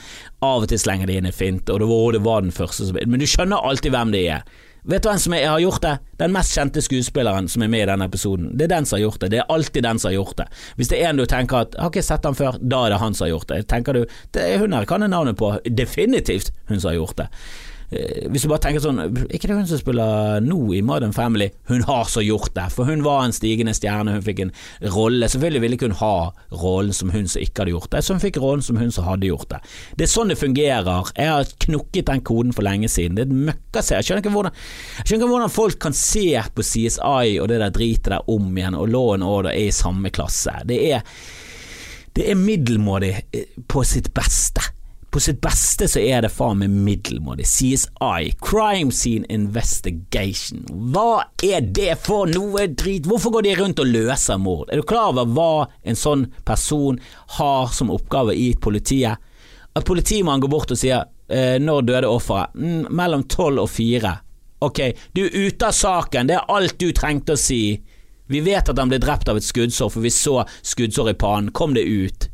Av og til slenger de inn en fint, og det var, det var den første som Men du skjønner alltid hvem de er. Vet du hvem som har gjort det? Den mest kjente skuespilleren som er med i denne episoden. Det er den som har gjort det. Det er alltid den som har gjort det. Hvis det er en du tenker at har ikke sett han før, da er det han som har gjort det. Tenker du det er hun her kan jeg navnet på. Definitivt hun som har gjort det. Eh, hvis du bare tenker sånn Ikke det hun som spiller nå i Modern Family? Hun har så gjort det, for hun var en stigende stjerne, hun fikk en rolle. Selvfølgelig ville ikke hun ha rollen som hun som ikke hadde gjort det, så hun fikk rollen som hun som hadde gjort det. Det er sånn det fungerer. Jeg har knukket den koden for lenge siden. Det er et møkkaserie. Jeg skjønner jeg skjønner ikke hvordan folk kan se på CSI og det der dritet der om igjen, og Law and Order er i samme klasse. Det er, det er middelmådig eh, på sitt beste. På sitt beste så er det faen meg middelmådig. CSI, Crime Scene Investigation. Hva er det for noe drit? Hvorfor går de rundt og løser mord? Er du klar over hva en sånn person har som oppgave i politiet? At politimannen går bort og sier eh, 'når døde offeret'? Mm, mellom tolv og fire. Ok, du er ute av saken, det er alt du trengte å si. Vi vet at han ble drept av et skuddsår, for vi så skuddsår i pannen. Kom det ut?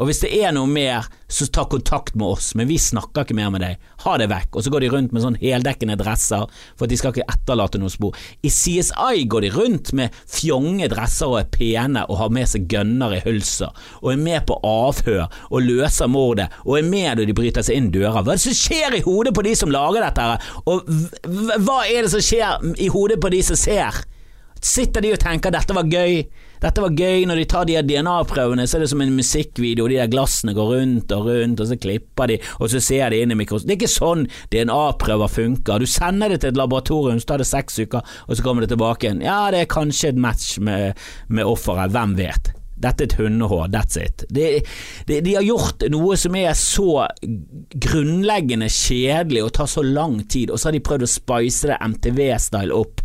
Og hvis det er noe mer, så ta kontakt med oss, men vi snakker ikke mer med deg. Ha det vekk. Og så går de rundt med sånn heldekkende dresser, for de skal ikke etterlate noe spor. I CSI går de rundt med fjonge dresser og er pene og har med seg gønner i hølser, og er med på avhør og løser mordet, og er med når de bryter seg inn dører. Hva er det som skjer i hodet på de som lager dette, og hva er det som skjer i hodet på de som ser? Sitter de og tenker dette var gøy? Dette var gøy, når de tar de DNA-prøvene, så er det som en musikkvideo, de der glassene går rundt og rundt, og så klipper de, og så ser de inn i mikroskopen. Det er ikke sånn DNA-prøver funker. Du sender det til et laboratorium, så tar det seks uker, og så kommer det tilbake igjen. Ja, det er kanskje et match med, med offeret, hvem vet. Dette er et hundehår, that's it. De, de, de, har gjort noe som er så grunnleggende kjedelig og tar så lang tid, og så har de prøvd å spice det MTV-style opp,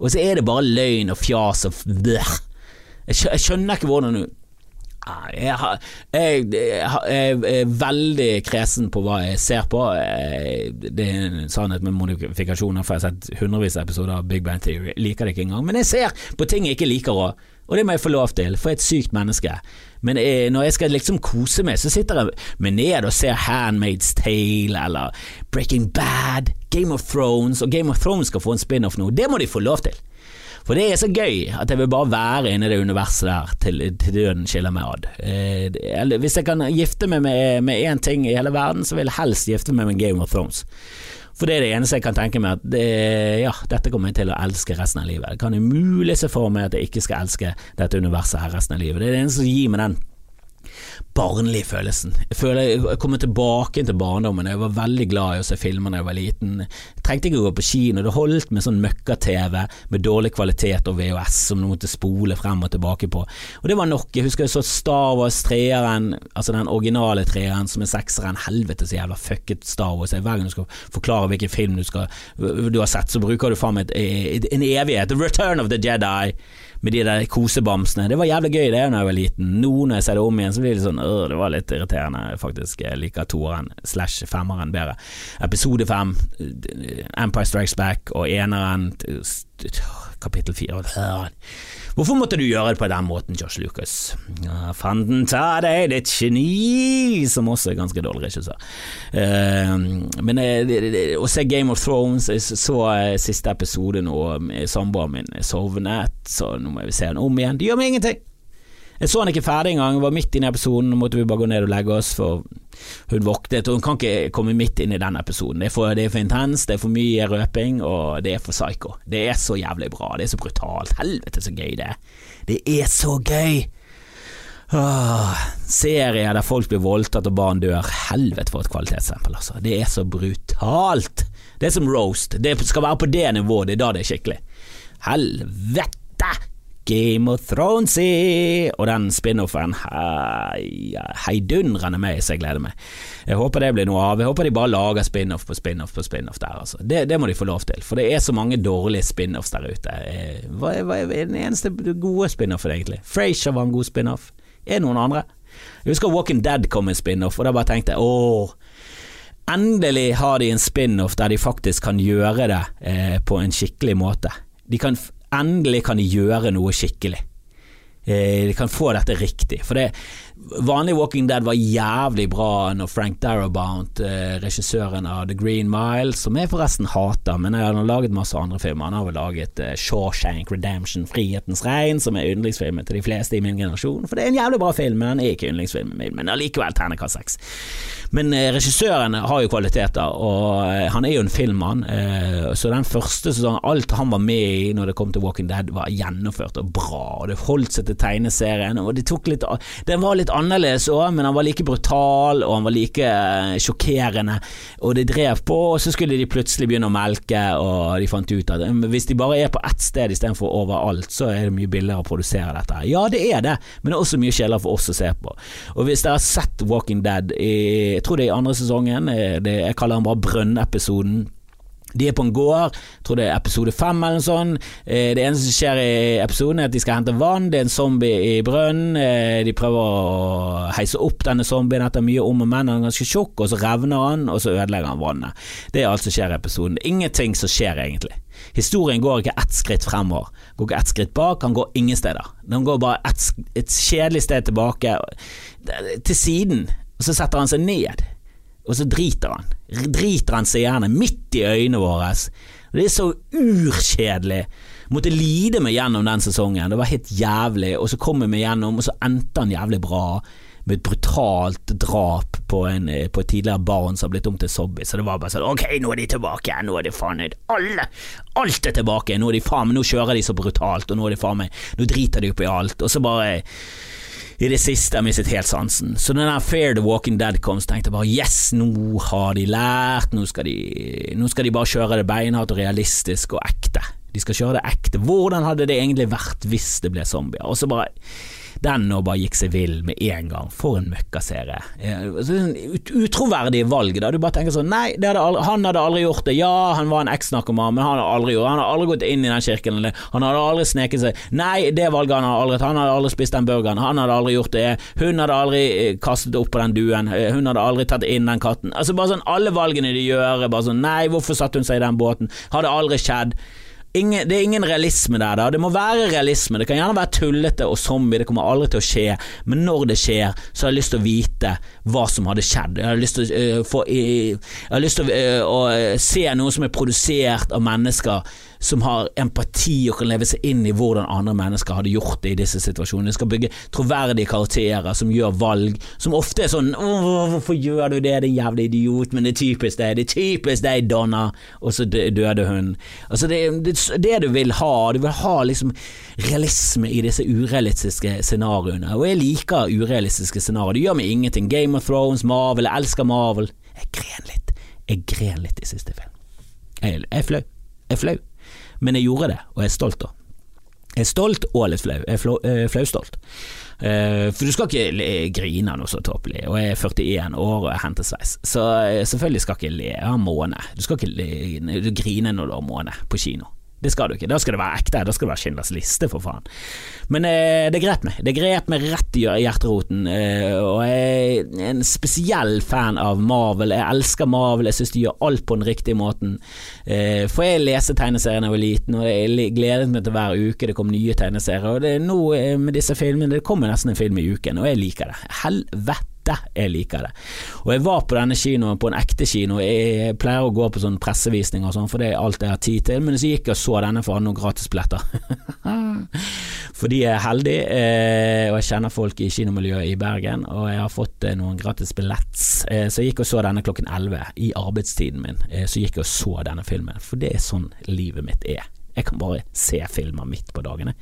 og så er det bare løgn og fjas og bleh. Jeg skjønner ikke hvordan du jeg, har, jeg, jeg, er veldig kresen på hva jeg ser på. Det er en sannhet med modifikasjoner, for jeg har sett hundrevis av episoder av Big Bang Theory. Liker det ikke engang. Men jeg ser på ting jeg ikke liker òg, og det må jeg få lov til, for jeg er et sykt menneske. Men jeg, når jeg skal liksom kose meg, så sitter jeg meg ned og ser Handmaid's Tale eller Breaking Bad, Game of Thrones, og Game of Thrones skal få en spin-off nå. Det må de få lov til. For det er så gøy at jeg vil bare være inne i det universet der til, til døden skiller meg ad. Eh, hvis jeg kan gifte meg med én ting i hele verden, så vil jeg helst gifte meg med Game of Thrones. For det er det eneste jeg kan tenke meg at det, ja, dette kommer jeg til å elske resten av livet. Det kan umulig se for meg at jeg ikke skal elske dette universet her resten av livet. Det er det eneste som gir meg den barnlig følelsen. Jeg føler jeg kommer tilbake til barndommen. Jeg var veldig glad i å se filmer da jeg var liten. Jeg trengte ikke å gå på kino. Det holdt med sånn møkka-TV med dårlig kvalitet og VHS som du måtte spole frem og tilbake på. Og det var nok. Jeg husker jeg så Star Wars treeren, altså den originale treeren som er sekseren. Helvete så jævla fucket Star Wars. Hver gang du skal forklare hvilken film du, skal, du har sett, så bruker du faen meg en evighet. The Return of the Jedi med de der kosebamsene. Det var jævlig gøy det da jeg var liten. Nå når jeg ser det om igjen, så blir det sånn øh, Det var litt irriterende, faktisk. Jeg liker toeren slash femmeren bedre. Episode fem, Empire Strikes Back, og eneren kapittel fire. Hvorfor måtte du gjøre det på den måten, Josh Lucas? Ja, Fanden ta deg, ditt geni, som også er ganske dårlig regissør. Uh, men uh, å se Game of Thrones, jeg så uh, siste episode nå, samboeren min sovnet, så nå må jeg se den om igjen. Det gjør meg ingenting. Jeg så han ikke ferdig engang, var midt inne i episoden, måtte vi bare gå ned og legge oss, for hun våknet, og hun kan ikke komme midt inn i den episoden. Det er for, det er for intens, det er for mye røping, og det er for psycho. Det er så jævlig bra, det er så brutalt. Helvete så gøy det er. Det er så gøy! Åh, serier der folk blir voldtatt og barn dør. Helvete for et kvalitetsstempel, altså. Det er så brutalt. Det er som roast. Det skal være på det nivået, det er da det er skikkelig. Helvete! Game of Thrones og den spin-offen heidundrende meg, så jeg gleder meg. Jeg håper det blir noe av. Jeg håper de bare lager spin-off på spin-off på spin-off der, altså. Det, det, må de få lov til, for det er så mange dårlige spin-offs der ute. Eh, hva er, hva er den eneste gode spin-offen, egentlig? Frasier var en god spin-off. Er det noen andre? Jeg husker Walking Dead kom en spin-off, og da bare tenkte jeg åh Endelig har de en spin-off der de faktisk kan gjøre det eh, på en skikkelig måte. De kan Endelig kan de gjøre noe skikkelig. Eh, de kan få dette riktig. For det Vanlig Walking Dead var jævlig bra når Frank Darabont, eh, regissøren av The Green Mile, som jeg forresten hater, men jeg har laget masse andre filmer. Han har vel laget eh, Shawshank Redemption, Frihetens regn, som er yndlingsfilmen til de fleste i min generasjon. For det er en jævlig bra film, men den er ikke yndlingsfilmen min. Men allikevel terningkast seks. Men eh, regissøren har jo kvaliteter, og han er jo en filmmann. Så den første sesongen, alt han var med i når det kom til Walking Dead, var gjennomført og bra. Og det holdt seg til tegneserien, og det tok litt Den var litt annerledes òg, men han var like brutal, og han var like eh, sjokkerende. Og det drev på, og så skulle de plutselig begynne å melke, og de fant ut at hvis de bare er på ett sted istedenfor overalt, så er det mye billigere å produsere dette. Ja, det er det, men det er også mye kjedeligere for oss å se på. Og hvis dere har sett Walking Dead i jeg tror det er i andre sesongen. Eh, det, jeg kaller den bare Brønnepisoden. De er på en gård, tror det er episode fem eller noe sånt. Eh, det eneste som skjer i episoden er at de skal hente vann, det er en zombie i brønnen. Eh, de prøver å heise opp denne zombien etter mye om og men, han er ganske tjukk, og så revner han, og så ødelegger han vannet. Det er alt som skjer i episoden. Ingenting som skjer egentlig. Historien går ikke ett skritt fremover, går ikke ett skritt bak, han går ingen steder. Den går bare et, et kjedelig sted tilbake, til siden og så setter han seg ned, og så driter han. Driter han seg gjerne midt i øynene våre. Det er så urkjedelig. Måtte lide meg gjennom den sesongen. Det var helt jævlig, og så kom jeg meg gjennom, og så endte han jævlig bra. Med et brutalt drap på, en, på et tidligere barn som har blitt om til zombie. Så det var bare sånn Ok, nå er de tilbake nå er de faen Alle! Alt er tilbake! Nå er de faen Nå kjører de så brutalt, og nå er de faen meg Nå driter de opp i alt. Og så bare i det siste jeg mistet helt sansen. Så den der Fair the Walking Dead kom, så tenkte jeg bare yes, nå har de lært, nå skal de, nå skal de bare kjøre det beinhardt og realistisk og ekte. De skal kjøre det ekte. Hvordan hadde det egentlig vært hvis det ble zombier? Og så bare den nå bare gikk seg vill med en gang. For en møkkaserie. Sånn ut utroverdige valg, da. Du bare tenker sånn Nei, hadde aldri, han hadde aldri gjort det. Ja, han var en eks-narkoman, men han hadde aldri gjort det. Han hadde aldri gått inn i den kirken. Eller, han hadde aldri sneket seg. Nei, det valget han hadde aldri Han hadde aldri spist den burgeren. Han hadde aldri gjort det. Hun hadde aldri eh, kastet opp på den duen. Eh, hun hadde aldri tatt inn den katten. Altså bare sånn Alle valgene de gjør, bare sånn Nei, hvorfor satte hun seg i den båten? Hadde aldri skjedd. Ingen, det er ingen realisme der, da. Det må være realisme. Det kan gjerne være tullete og zombie, det kommer aldri til å skje. Men når det skjer, så har jeg lyst til å vite hva som hadde skjedd. Jeg har lyst til, uh, få, uh, har lyst til uh, å se noe som er produsert av mennesker som har empati og kan leve seg inn i hvordan andre mennesker hadde gjort det i disse situasjonene. De skal bygge troverdige karakterer som gjør valg, som ofte er sånn 'Hvorfor gjør du det, din jævla idiot?' Men det er typisk deg. Det er typisk deg, Donna. Og så døde hun. Altså, det er det, du vil ha. Du vil ha liksom realisme i disse urealistiske scenarioene. Og jeg liker urealistiske scenarioer. Det gjør meg ingenting. Game of Thrones, Marvel. Jeg elsker Marvel. Jeg gren litt. Jeg gren litt i siste film. Jeg er flau. Jeg er flau men jeg gjorde det, og jeg er stolt da. Jeg er stolt og litt flau. Jeg er flaustolt. Uh, for du skal ikke grine noe så tåpelig, og jeg er 41 år og henter sveis, så uh, selvfølgelig skal ikke le av måne. Du skal ikke grine når du har måne på kino. Det skal du ikke. Da skal det være ekte. Da skal det være Schindlers liste, for faen. Men eh, det grep meg. Det grep meg rett i hjerteroten. Eh, og jeg er en spesiell fan av Marvel. Jeg elsker Marvel. Jeg syns de gjør alt på den riktige måten. Eh, for jeg leste tegneseriene da jeg var liten, og jeg gledet meg til hver uke det kom nye tegneserier. Og det er nå eh, med disse filmene Det kommer nesten en film i uken, og jeg liker det. Helvete jeg liker det. Og jeg var på denne kinoen, på en ekte kino. Jeg pleier å gå på sånn pressevisning og sånn, for det er alt jeg har tid til. Men så gikk jeg og så denne for å ha noen gratisbilletter. (laughs) Fordi jeg er heldig, eh, og jeg kjenner folk i kinomiljøet i Bergen, og jeg har fått eh, noen gratis billett. Eh, så jeg gikk og så denne klokken 11 i arbeidstiden min. Så gikk jeg og så denne filmen, for det er sånn livet mitt er. Jeg kan bare se filmer midt på dagene.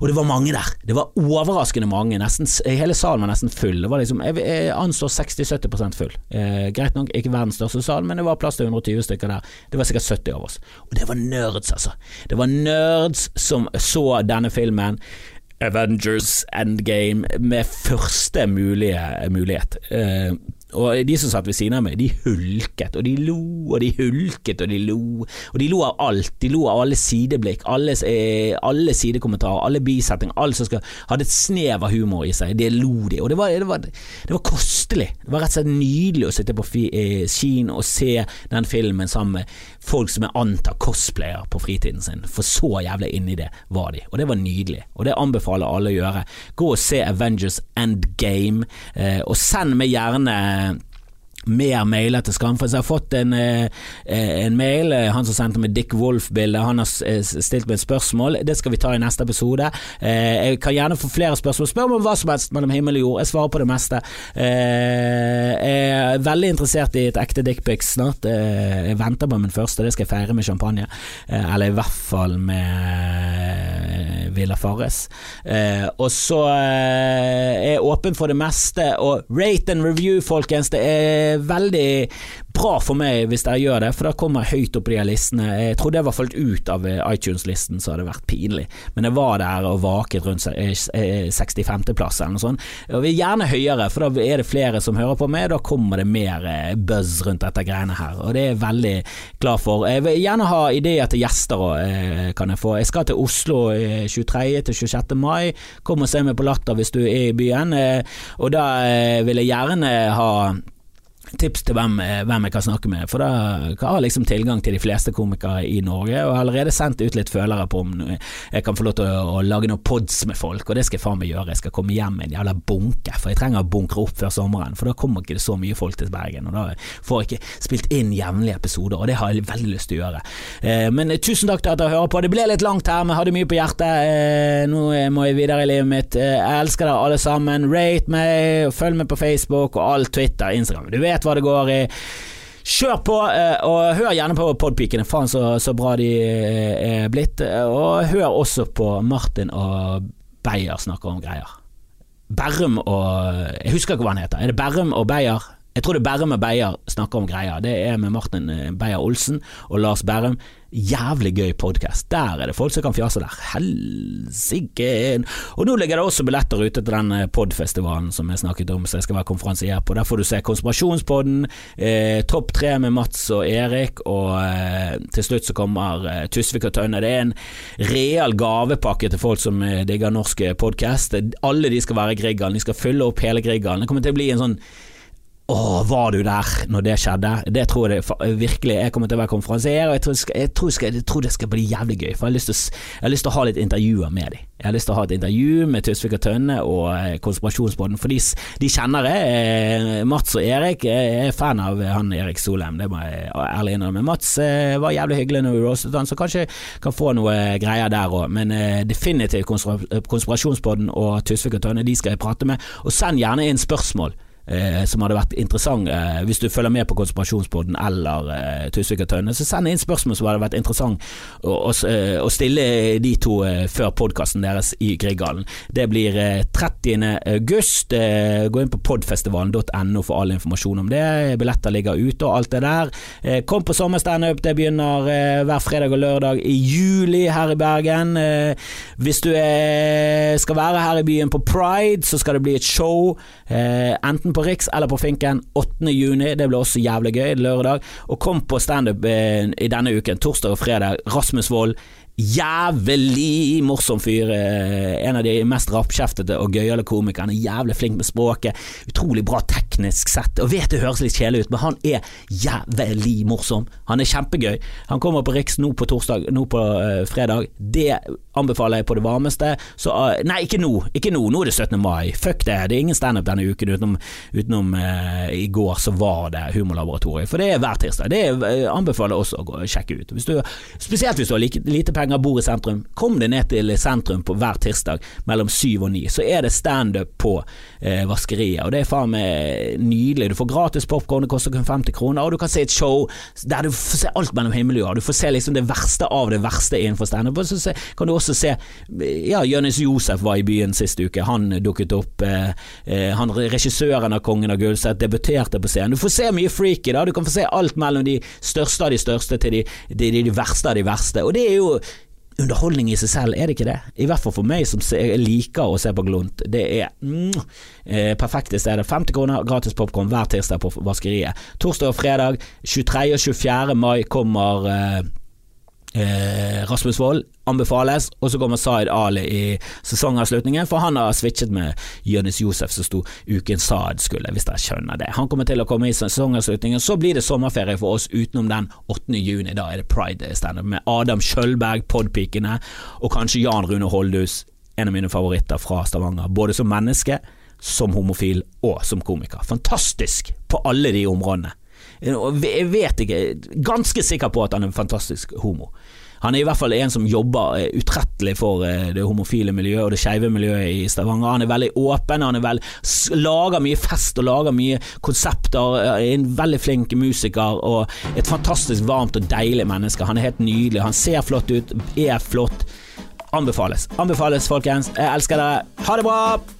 Og det var mange der. Det var overraskende mange. Nesten, hele salen var nesten full. Det var liksom, jeg, jeg anslår 60-70% full. Eh, greit nok, ikke verdens største sal, men det var plass til 120 stykker der. Det var sikkert 70 av oss. Og det var nerds, altså. Det var nerds som så denne filmen. Avengers Endgame med første mulige mulighet. Eh, og de som satt ved siden av meg, de hulket, og de lo, og de hulket, og de lo. Og de lo av alt. De lo av alle sideblikk, alle, eh, alle sidekommentarer, alle bisettinger. Alt som skal, hadde et snev av humor i seg. Det lo de. Og det var, det var, det var kostelig. Det var rett og slett nydelig å sitte på eh, kino og se den filmen sammen med folk som jeg antar cosplayer på fritiden sin. For så jævlig inni det var de. Og det var nydelig. Og det anbefaler alle å gjøre. Gå og se Avengers Endgame, eh, og send meg gjerne Um, mer mailer til Skamfrelst. Jeg har fått en, eh, en, mail, eh, han som sendte meg Dick Wolf-bildet, han har stilt meg et spørsmål. Det skal vi ta i neste episode. Eh, jeg kan gjerne få flere spørsmål. Spør meg om hva som helst mellom himmel og jord. Jeg svarer på det meste. Jeg er veldig interessert i et ekte dickpic snart. Jeg venter på min første, det skal jeg feire med champagne. Eller i hvert fall med Villa Farres. Og så er jeg åpen for det meste. Og rate and review, folkens. Det er veldig bra for meg hvis dere gjør det, for da kommer jeg høyt opp i de listene. Jeg trodde jeg var falt ut av eh, iTunes-listen, så hadde det vært pinlig, men jeg var der og vaket rundt 65.-plass eh, eller noe sånt. Jeg vil gjerne høyere, for da er det flere som hører på meg, da kommer det mer eh, buzz rundt dette greiene her, og det er jeg veldig glad for. Jeg vil gjerne ha ideer til gjester òg, kan jeg få. Jeg skal til Oslo 23. til 26. mai. Kom og se meg på Latter hvis du er i byen, og da vil jeg gjerne ha tips til hvem, eh, hvem, jeg kan snakke med, for da har jeg liksom tilgang til de fleste komikere i Norge, og har allerede sendt ut litt følere på om jeg kan få lov til å, å lage noen pods med folk, og det skal jeg faen meg gjøre. Jeg skal komme hjem med en jævla bunke, for jeg trenger å bunkre opp før sommeren, for da kommer ikke det så mye folk til Bergen, og da får jeg ikke spilt inn jevnlige episoder, og det har jeg veldig lyst til å gjøre. Eh, men eh, tusen takk til at dere hører på. Det ble litt langt her, men hadde mye på hjertet. Eh, nå må jeg videre i livet mitt. Eh, jeg elsker dere alle sammen. Rate meg, følg meg på Facebook og all Twitter, Instagram. Du vet vet hva det går i. Kjør på, eh, og hør gjerne på Podpikene, faen så, så, bra de eh, er blitt. Og hør også på Martin og Beyer snakker om greier. Berrum og Jeg husker ikke hva han heter. Er det Berrum og Beyer? Jeg tror det er Berrum og Beyer snakker om greier. Det er med Martin eh, Beyer-Olsen og Lars Berrum. Jævlig gøy podkast. Der er det folk som kan fjase der. Helsike! Og nå ligger det også billetter ute til den eh, podfestivalen som jeg snakket om, så jeg skal være konferansier på. Der får du se Konspirasjonspodden, eh, Topp tre med Mats og Erik, og eh, til slutt så kommer eh, Tusvik og Tønne. Det er en real gavepakke til folk som eh, digger norsk podkast. Alle de skal være i Grieghallen, de skal fylle opp hele Grieghallen. Det kommer til å bli en sånn å, var du der når det skjedde? Det tror jeg det, virkelig Jeg kommer til å være konferansier, og jeg tror, skal, jeg, tror skal, jeg tror, det skal bli jævlig gøy. For jeg har lyst til, jeg har lyst til å ha litt intervjuer med dem. Jeg har lyst til å ha et intervju med Tusvik og Tønne og eh, Konspirasjonsbåten, for de, de kjenner jeg. Eh, Mats og Erik jeg er fan av han Erik Solheim, det må jeg ærlig innrømme. Mats eh, var jævlig hyggelig når vi roastet han, så kanskje kan få noe greier der òg. Men definitivt Konspirasjonsbåten og Tusvik og Tønne, de skal jeg prate med. Og send gjerne inn spørsmål eh, som hadde vært interessant eh, hvis du følger med på Konspirasjonspodden eller eh, Tusvik og Tønne, så send inn spørsmål som hadde vært interessant å, å, eh, å stille de to eh, før podkasten deres i Grieghallen. Det blir 30. Eh, august. gå inn på podfestivalen.no for all informasjon om det. Billetter ligger ute og alt det der. kom på sommerstandup, det begynner hver fredag og lørdag i juli her i Bergen. hvis du skal være her i byen på Pride, så skal det bli et show. enten på på Riks eller på Finken 8. juni. Det blir også jævlig gøy. Lørdag. Og kom på standup eh, i denne uken, torsdag og fredag. Rasmus Wold. Jævlig morsom fyr. Eh, en av de mest rappkjeftete og gøyale komikerne. Jævlig flink med språket. Utrolig bra teknisk sett. Og vet det høres litt kjedelig ut, men han er jævlig morsom. Han er kjempegøy. Han kommer på Riks nå på torsdag, nå på uh, fredag. Det anbefaler jeg på det varmeste. Så, uh, nei, ikke nå. Ikke nå. Nå er det 17. mai. Fuck det. Det er ingen standup denne uken utenom, utenom uh, i går så var det Humorlaboratoriet. For det er hver tirsdag. Det anbefaler jeg også å sjekke ut. Hvis du, spesielt hvis du har like, lite penger, bor i sentrum. Kom deg ned til sentrum på hver tirsdag mellom syv og ni. Så er det standup på eh, Vaskeriet. Og det er faen meg nydelig. Du får gratis popkorn, det koster kun 50 kroner, og du kan se et show der du får se alt mellom himmel og jord. Du får se liksom det verste av det verste innenfor standup. Og så kan du også se Ja, Jonis Josef var i byen sist uke. Han dukket opp. Eh, eh, han Regissøren av Kongen av Gullset debuterte på scenen. Du får se mye freaky, da. Du kan få se alt mellom de største av de største til de, de, de verste av de verste. Og det er jo underholdning i seg selv, er det ikke det? I hvert fall for meg som liker å se på Glunt. Det er mm, eh, perfekte stedet. 50 kroner gratis popkorn hver tirsdag på Vaskeriet. Torsdag og fredag 23. og 24. mai kommer eh, Eh, Rasmus Wold anbefales, og så kommer Zaid Ali i sesongavslutningen, for han har switchet med Jonis Josef som sto Uken Saad skulle, hvis dere skjønner det. Han kommer til å komme i sesongavslutningen, så blir det sommerferie for oss utenom den 8. juni. Da er det Pride-standup med Adam Kjølberg, Podpikene, og kanskje Jan Rune Holdhus, en av mine favoritter fra Stavanger, både som menneske, som homofil og som komiker. Fantastisk på alle de områdene. Jeg vet ikke, ganske sikker på at han er en fantastisk homo. Han er i hvert fall en som jobber eh, utrettelig for eh, det homofile miljøet og det skeive miljøet i Stavanger. Han er veldig åpen, han veld, lager mye fest og lager mye konsepter. Er en veldig flink musiker og et fantastisk varmt og deilig menneske. Han er helt nydelig. Han ser flott ut, er flott. Anbefales. Anbefales, folkens. Jeg elsker dere. Ha det bra!